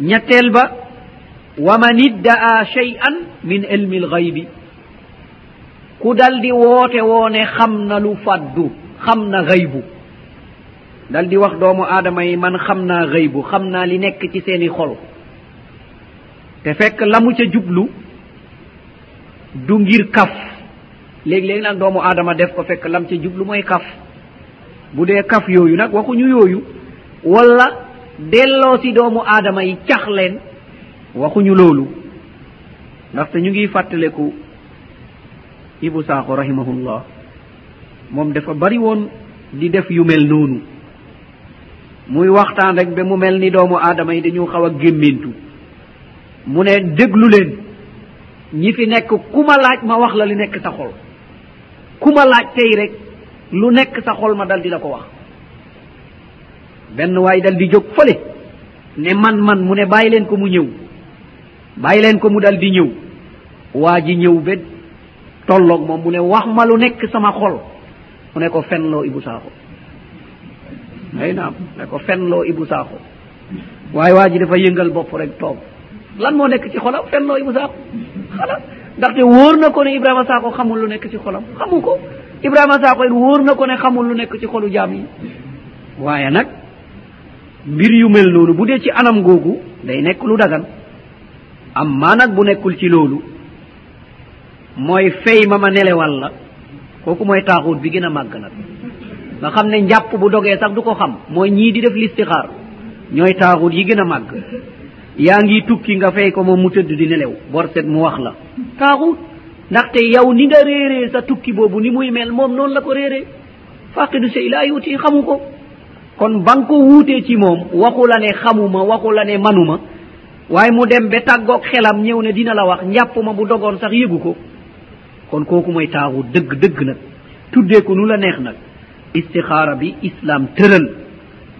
Ñetteel ba wa man idda'a shay'an min ilmi lgaybi ku dal di woote woone xam na lu faddu xam na gaybu dal di wax doomu aadama yi man xam naa gaybu xam naa li nekk ci seeni xol. Te fekk la mu ca jublu du ngir kaf. Léegi léegi nag doomu aadama def ko fekk lam ca jublu mooy kaf. Bu dee kaf yooyu nag waxuñu yooyu walla delloo si doomu aadama yi cax leen waxuñu loolu. Ndaxte ñu ngi fàttaleku ibu saako rahimahullah moom dafa bari woon di def yu mel noonu. Muy waxtaan rek ba mu mel ni doomu aadama yi dañu xaw a gémmintu. Mu ne déglu leen. ñi fi nekk ku ma laaj ma wax la li nekk sa xol. ku ma laaj tey rek lu nekk sa xol ma dal di la ko wax. benn waay dal di jóg fële ne man man mu ne bàyyi leen ko mu ñëw. bàyyi leen ko mu dal di ñëw. waa ji ñëw ba tolloog moom mu ne wax ma lu nekk sama xol. mu ne ko fenloo ibu saaxo ay naam ne ko fenloo ibu saaxo waaye waa ji dafa yëngal bopp rek toog. lan moo nekk ci xolam? Fenloo Ibou Sakho xala ndaxte wóor na ko ne Ibrahima Sakho xamul lu nekk ci xolam. Xamu ko. Ibrahima Sakho it wóor na ko ne xamul lu nekk ci xolu jaam yi. Waaye nag mbir yu mel noonu bu dee ci anam googu day nekk lu dagan. Am maa nag bu nekkul ci loolu mooy fay ma ma nelewal la kooku mooy taaxuut bi gën a màgg nag. Nga xam ne njàpp bu dogee sax du ko xam mooy ñii di def listixaar ñooy taaxuut yi gën a màgg. yaa ngi tukki nga fay ko moom mu tëdd di nelew. Bor set mu wax la. Taaxut ndaxte yow ni nga réeree sa tukki boobu ni muy mel moom noonu la ko réeree. Faqidu sey laa yuuti xamu ko. Kon ba nga ko wuutee ci moom waxu la ne xamuma waxu la ne manuma. Waaye mu dem ba tàggoog xelam ñëw ne dina la wax njàpp ma bu dogoon sax yëgu ko. Kon kooku mooy taaxut dëgg dëgg nag. Tuddee ko nu la neex nag. Istixaara bi islam tëral.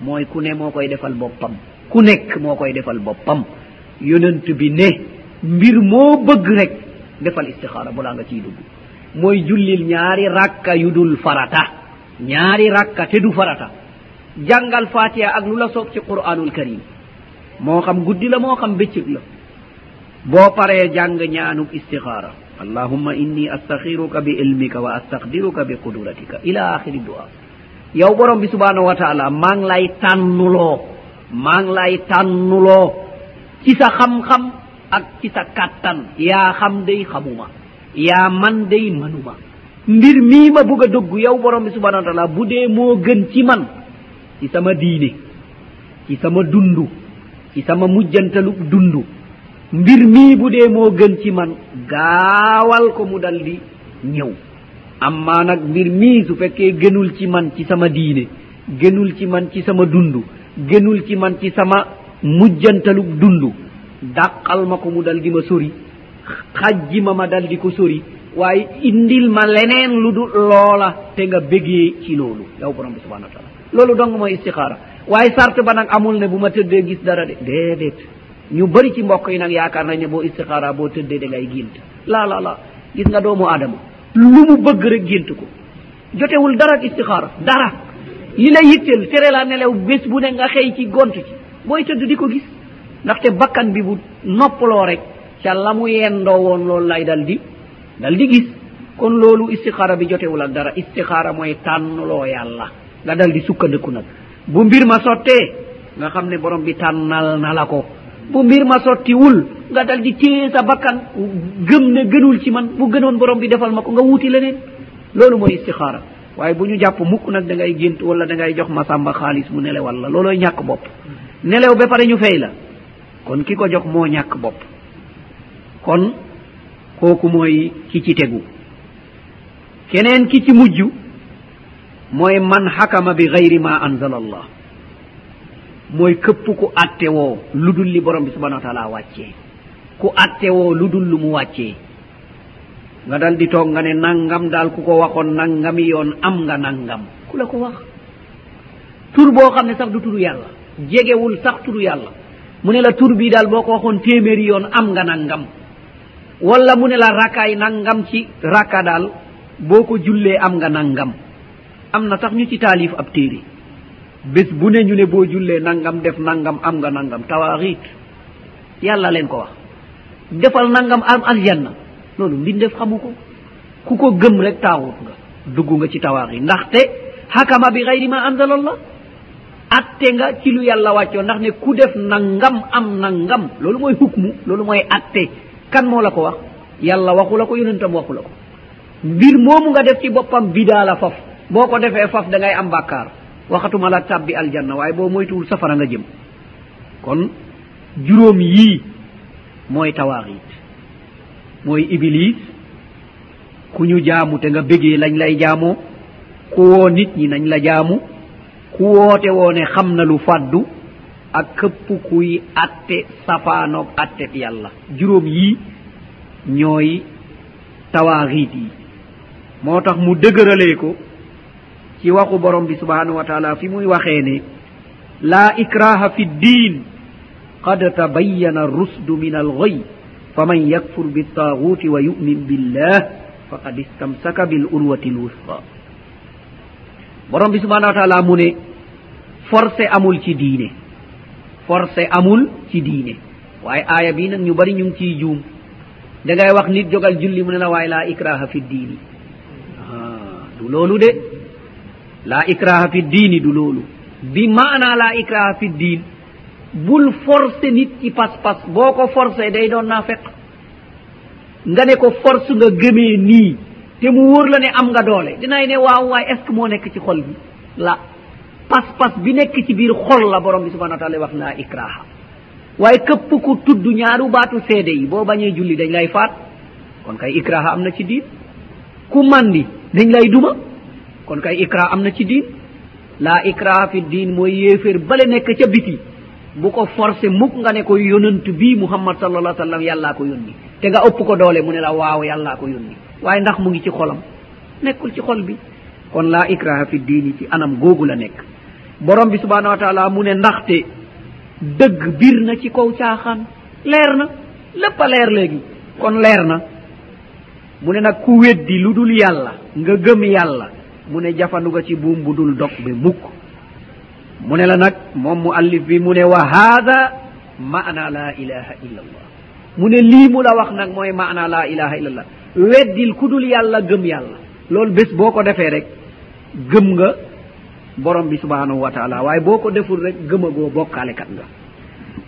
Mooy ku ne moo koy defal boppam. ku nekk moo koy defal boppam. Yonent bi ne mbir moo bëgg rek defal istixaara balaa nga ciy dugg. Mooy jullil ñaari rakka yu dul farata. Ñaari rakka te du farata. Jàngal fatiha ak lu la soob ci qur'anul karim moo xam guddi la moo xam bëccëg la. Boo paree jàng ñaanub istixaara. Allahumma inni astaxiruka bi ilmika wa astaqdiruka bi qudratika ila axiri dua. Yow borom bi subhanahu wa taala maa ngi lay tànnuloo. maa ngi lay tànnuloo ci sa xam-xam ak ci sa kàttan. yaa xam day xamuma. yaa man day manuma. mbir mii ma bugg a dugg yow borom bi subhanahu wa taala bu dee moo gën ci man ci sama diine ci sama dund ci sama mujjantalu dund mbir mii bu dee moo gën ci man gaawal ko mu dal di ñëw. Amma nag mbir mii su fekkee gënul ci man ci sama diine gënul ci man ci sama dund gënul ci man ci sama mujjantalug dund dàqal ma ko mu dal di ma sori xajji ma ma dal di ko sori waaye indil ma leneen lu du loola te nga bégee ci loolu yow borom bi subhanau wa taala loolu dong mooy istixaara. Waaye sart ba nag amul ne bu ma tëddee gis dara de. Déedéet. Ñu bëri ci mbokk yi nag yaakaar nañ ne boo istixaara boo tëddee da ngay gént. La la la. Gis nga doomu aadama. Lu mu bëgg rek gént ko. Jotewul dara ak istixaara. Dara. li la yitteel tere la nelew bés bu ne nga xëy ci gont ci. Booy tëdd di ko gis ndaxte bakkan bi bu noppaloo rek ca la mu yendoo woon loolu lay dal di dal di gis. Kon loolu istixaara bi jotewul ak dara istixaara mooy tànnloo yàlla nga dal di sukkandiku nag. Bu mbir ma sottee nga xam ne borom bi tànnal na la ko. Bu mbir ma sottiwul nga dal di téye sa bakkan gëm ne gënul ci man bu gënoon borom bi defal ma ko nga wuuti leneen. Loolu mooy istixaara. waaye bu ñu jàpp mukk nag da ngay gént wala da ngay jox masamba xaalis mu nelew walla loolooy ñàkk bopp. Nelew ba pare ñu fay la. Kon ki ko jox moo ñàkk bopp. Kon kooku mooy ki ci tegu. Keneen ki ci mujj mooy man xakama bi gayri ma anzala allah mooy këpp ku atte woo lu dul li borom bi subhanau wa taala wàccee. Ku atte woo lu dul lu mu wàccee. nga dal di toog nga ne nangam daal ku ko waxoon nangami yoon am nga nangam. Ku la ko wax. Tur boo xam ne sax du turu yàlla. Jegewul sax turu yàlla. Mu ne la tur bii daal boo ko waxoon téeméeri yoon am nga nangam. Wala mu ne la rakkaay nangam ci rakka daal boo ko jullee am nga nangam. Am na sax ñu ci taalif ab téere. Bés bu ne ñu ne boo jullee nangam def nangam am nga nangam. Tawaaxiit. Yàlla leen ko wax. Defal nangam am aljanna. loolu mbindeef xamu ko. Ku ko gëm rek taawut nga. Dugg nga ci tawaax yi. Ndaxte xakama bi xayri ma anzalallah. Atte nga ci lu yàlla wàccoo ndax ne ku def nangam am nangam. Loolu mooy hukmu. Loolu mooy atte. Kan moo la ko wax? Yàlla waxu la ko yonentam waxu la ko. Mbir moomu nga def ci boppam bidaa la faf. Boo ko defee faf da ngay am bàkkaar. Waxatuma la tabbi aljanna waaye boo moytuwul safara nga jëm. Kon juróom yii mooy tawaaxiit mooy iblis ku ñu jaamu te nga bégee lañ lay jaamoo ku woo nit ñi nañ la jaamu ku woote woone xam na lu fàddu ak këpp kuy atte safaanoog atte yàlla. Juróom yii ñooy tawaaxiit yi. Moo tax mu dëgëralee ko ci waxu borom bi subhanahu wa taala fi muy waxee ne laa ikraha fi ddiin qad tabayyana rusdu min alxoy faman yakfur bittaguti wa yumin billah faqad istamsaka bil urwati l borom bi subhanau wa taala mu ne forcé amul ci diine forcé amul ci diine. Waaye aaya bii nag ñu bari ñu ngi ciy juum. Da ngay wax nit jogal julli mu ne la waaye laa ikraha fi diini. Ah, du loolu de. Laa ikraha fi diini du loolu. Bi maana laa ikraha fi diin. bul forcé nit ci pas-pas. Boo ko forcé day doon naa feq nga ne ko force nga gëmee nii te mu wóor la ne am nga doole. Dinaay ne waaw waaye est ce que moo nekk ci xol bi? La. Pas-pas bi nekk ci biir xol la borom bi subhanau wa taala wax laa ikraha waaye këpp ku tudd ñaaru baatu seede yi boo bañee julli dañ lay faat. Kon kay ikraha am na ci diin. Ku mandi dañ lay duma. Kon kay ikra am na ci diin. Laa ikraha fi diin mooy yéeféer bale nekk ca biti. bu ko forcé mukk nga ne ko yonant bii muhammad sallallah sallam yàllaa ko yónni. Te nga ëpp ko doole mu ne la waaw yàllaa ko yónni. Waaye ndax mu ngi ci xolam? Nekkul ci xol bi. Kon laa ikraha fi diini ci anam googu la nekk. Borom bi subhanahu wa taala mu ne ndaxte dëgg bir na ci kaw caaxaan. Leer na. Lépp a leer léegi. Kon leer na. Mu ne nag ku weddi lu dul yàlla nga gëm yàlla mu ne jafandu nga ci buum bu dul dog bi mukk. mu ne la nag moom mu allif bi mu ne wa haada maana la ilaha illa allah mu ne lii mu la wax nag mooy maana la ilaha illa allah weddil ku dul yàlla gëm yàlla. Loolu bés boo ko defee rek gëm nga borom bi subhanahu wa taala. Waaye boo ko deful rek gëmagoo bokkaalekat nga.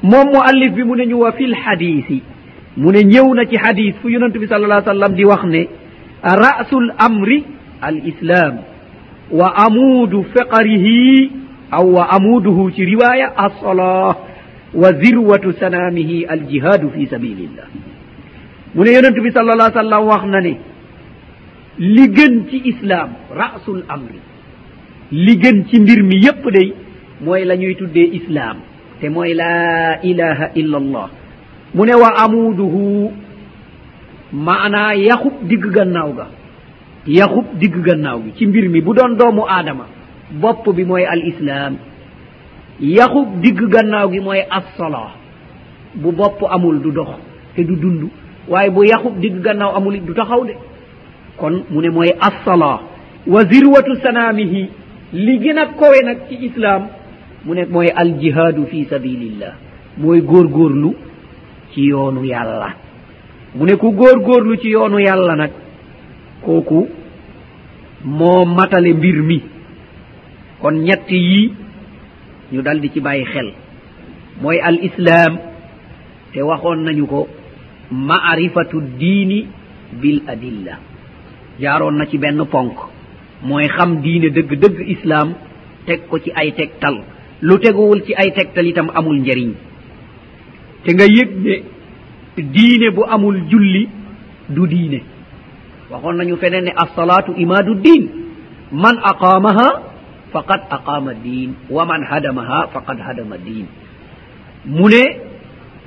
Moom mu allif bi mu ne ñu wa fil xadiisi mu ne ñëw na ci xadis fu yonent bi salallah sallam di wax ne rasul amri al islam wa amudu fiqarihi aw wa amuduhu ci riwaya assalah wa zirwatu sanamihi aljihadu fi sabilillah. Mu ne yonentu bi sal allah sallam wax na ne li gën ci islam rasul amri li gën ci mbir mi yépp day mooy la ñuy tuddee islam te mooy la ilaha illa allah mu ne wa amuduhu maanaa yaxub digg gannaaw ga yaxub digg gannaaw gi ci mbir mi bu doon doomu aadama bopp bi mooy al islaam. yaxub digg gannaaw gi mooy assola bu bopp amul du dox te du dund. waaye bu yaxub digg gannaaw amul du taxaw de. kon mu ne mooy assola wa zirwatu sanaamihi. li gën a kowe nag ci islaam mu ne mooy aljihaadu fi sabilillah mooy góorgóorlu ci yoonu yàlla. mu ne ku góorgóorlu ci yoonu yàlla nag kooku moo matale mbir mi. kon ñett yii ñu dal di ci bàyyi xel. mooy al islaam te waxoon nañu ko maarifatu diini bil adilla. Jaaroon na ci benn ponk mooy xam diine dëgg-dëgg islaam teg ko ci ay tegtal. Lu teguwul ci ay tegtal itam amul njëriñ te nga yëg ne diine bu amul julli du diine. Waxoon nañu feneen ne assalaatu imaadu diin. Man aqaamaha faqad aqama din waman hadamaha faqad hadama din mu ne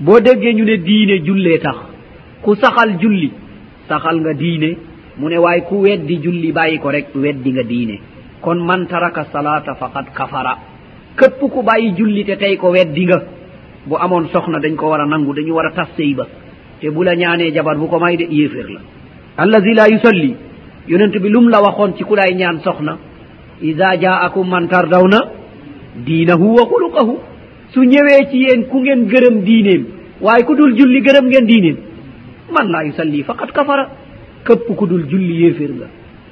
boo déggee ñu ne diine jullee tax ku saxal julli saxal nga diine. Mu ne waaye ku weddi julli bàyyi ko rek weddi nga diine. Kon man taraka salata faqad kafara. Képp ku bàyyi julli te tey ko weddi nga bu amoon soxna dañ ko war a nangu dañu war a tas sëy ba te bu la ñaanee jabar bu ko may de yéeféer la. Allazi la yusalli yonent bi lum la waxoon ci ku lay ñaan soxna ida jaakum man tardawna diinahu wa xuluqahu su ñëwee ci yéen ku ngeen gërëm diineem waaye ku dul julli gërëm ngeen diineem. Man laa yusalli faqad kafara. Këpp ku dul julli yéeféer nga.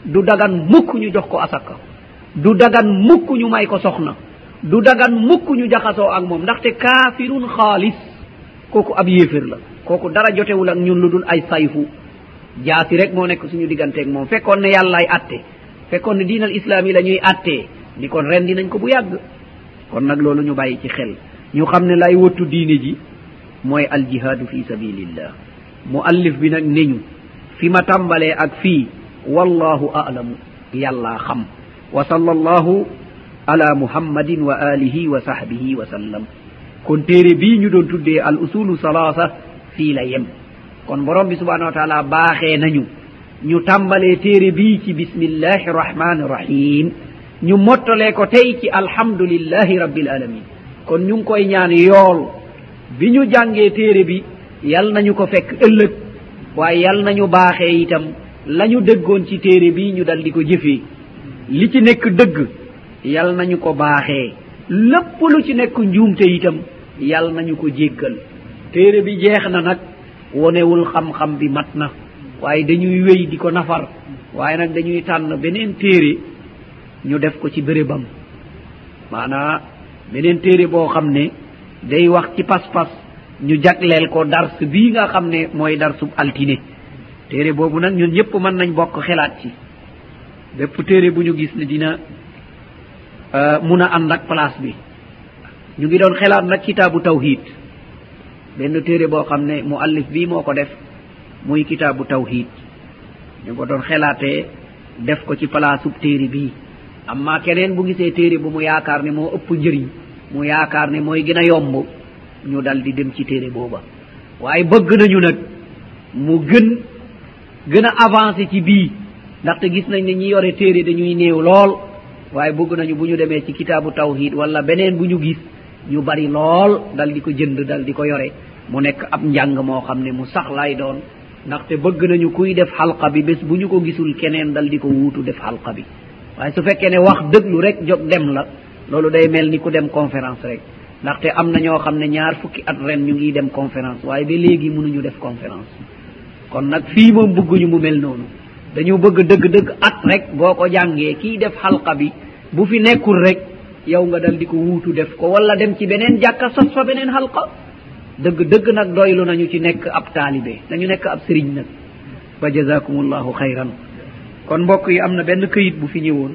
Du dagan mukk ñu jox ko asaka. Du dagan mukk ñu may ko soxna. Du dagan mukk ñu jaxasoo ak moom. Ndaxte kaafirun xaalis. Kooku ab yéefér la. Kooku dara jotewul ak ñun lu dul ay sayfu. Jaasi rek moo nekk suñu digganteeg moom. Fekkoon ne yàllaay atte. fekkoon ne diinal islam yi la ñuy attee ni kon rendi nañ ko bu yàgg. Kon nag loolu ñu bàyyi ci xel. Ñu xam ne lay wattu diine ji mooy aljihaadu fi sabilillah. Mu allif bi nag niñu fi ma tàmbalee ak fii wallahu alamu yàllaa xam. Wa sall allahu ala muhammadin wa alihi wa sahbihi wa sallam. Kon téere bii ñu doon tuddee al usulu salaasa fii la yem. Kon borom bi subhanahu wa taala baaxee nañu. ñu tàmbalee téere bii ci bismillahi rahmani rahim ñu mottalee ko tey ci alhamdulillahi rabbil alamin kon ñu ngi koy ñaan yool. Bi ñu jàngee téere bi yal nañu ko fekk ëllëg. Waaye yal nañu baaxee itam la ñu dëggoon ci téere bi ñu dal di ko jëfee. Li ci nekk dëgg yal nañu ko baaxee. Lépp lu ci nekk njuumte itam yal nañu ko jéggal. Téere bi jeex na nag wonewul xam-xam bi mat na. waaye dañuy wéy di ko nafar waaye nag dañuy tànn beneen téere ñu def ko ci bérébam. Maanaa beneen téere boo xam ne day wax ci pas-pas ñu jagleel ko dars bii nga xam ne mooy darsub altine. Téere boobu nag ñun ñëpp mën nañ bokk xelaat ci. Bépp téere bu ñu gis ne dina euh, mun a ànd ak place bi. Ñu ngi doon xelaat nag kitaabu tawhid benn téere boo xam ne mu allif bii moo ko def. muy kitaabu tawhid ñu ko doon xelaatee def ko ci palaasub téere bii. Amma keneen bu gisee téere bu mu yaakaar ne moo ëpp njëriñ mu yaakaar ne mooy gën a yomb ñu dal di dem ci téere booba. Waaye bëgg nañu nag mu gën gën a avancé ci bii. Ndaxte gis nañ ne ñi yore téere dañuy néew lool. Waaye bëgg nañu bu ñu demee ci kitaabu tawhid wala beneen bu ñu gis ñu bari lool dal di ko jënd dal di ko yore. Mu nekk ab njàng moo xam ne mu sax lay doon ndaxte bëgg nañu kuy def xalqa bi bés bu ñu ko gisul keneen dal di ko wuutu def xalqa bi. waaye su fekkee ne wax dëglu rek jóg dem la loolu day mel ni ku dem conférence rek. ndaxte am na ñoo xam ne ñaar fukki at ren ñu ngi dem conférence waaye ba léegi mënuñu def conférence. kon nag fii moom bëgguñu mu mel noonu. dañu bëgg dëgg-dëgg at rek boo ko jàngee kii def xalqa bi bu fi nekkul rek yow nga dal di ko wuutu def ko wala dem ci beneen jàkka sos fa beneen xalqa. dëgg dëgg nag doylu nañu ci nekk ab taalibe. Nañu nekk ab sëriñ nag. Fa jasakumullahu xayran. Kon mbokk yi am na benn këyit bu fi ñëwoon.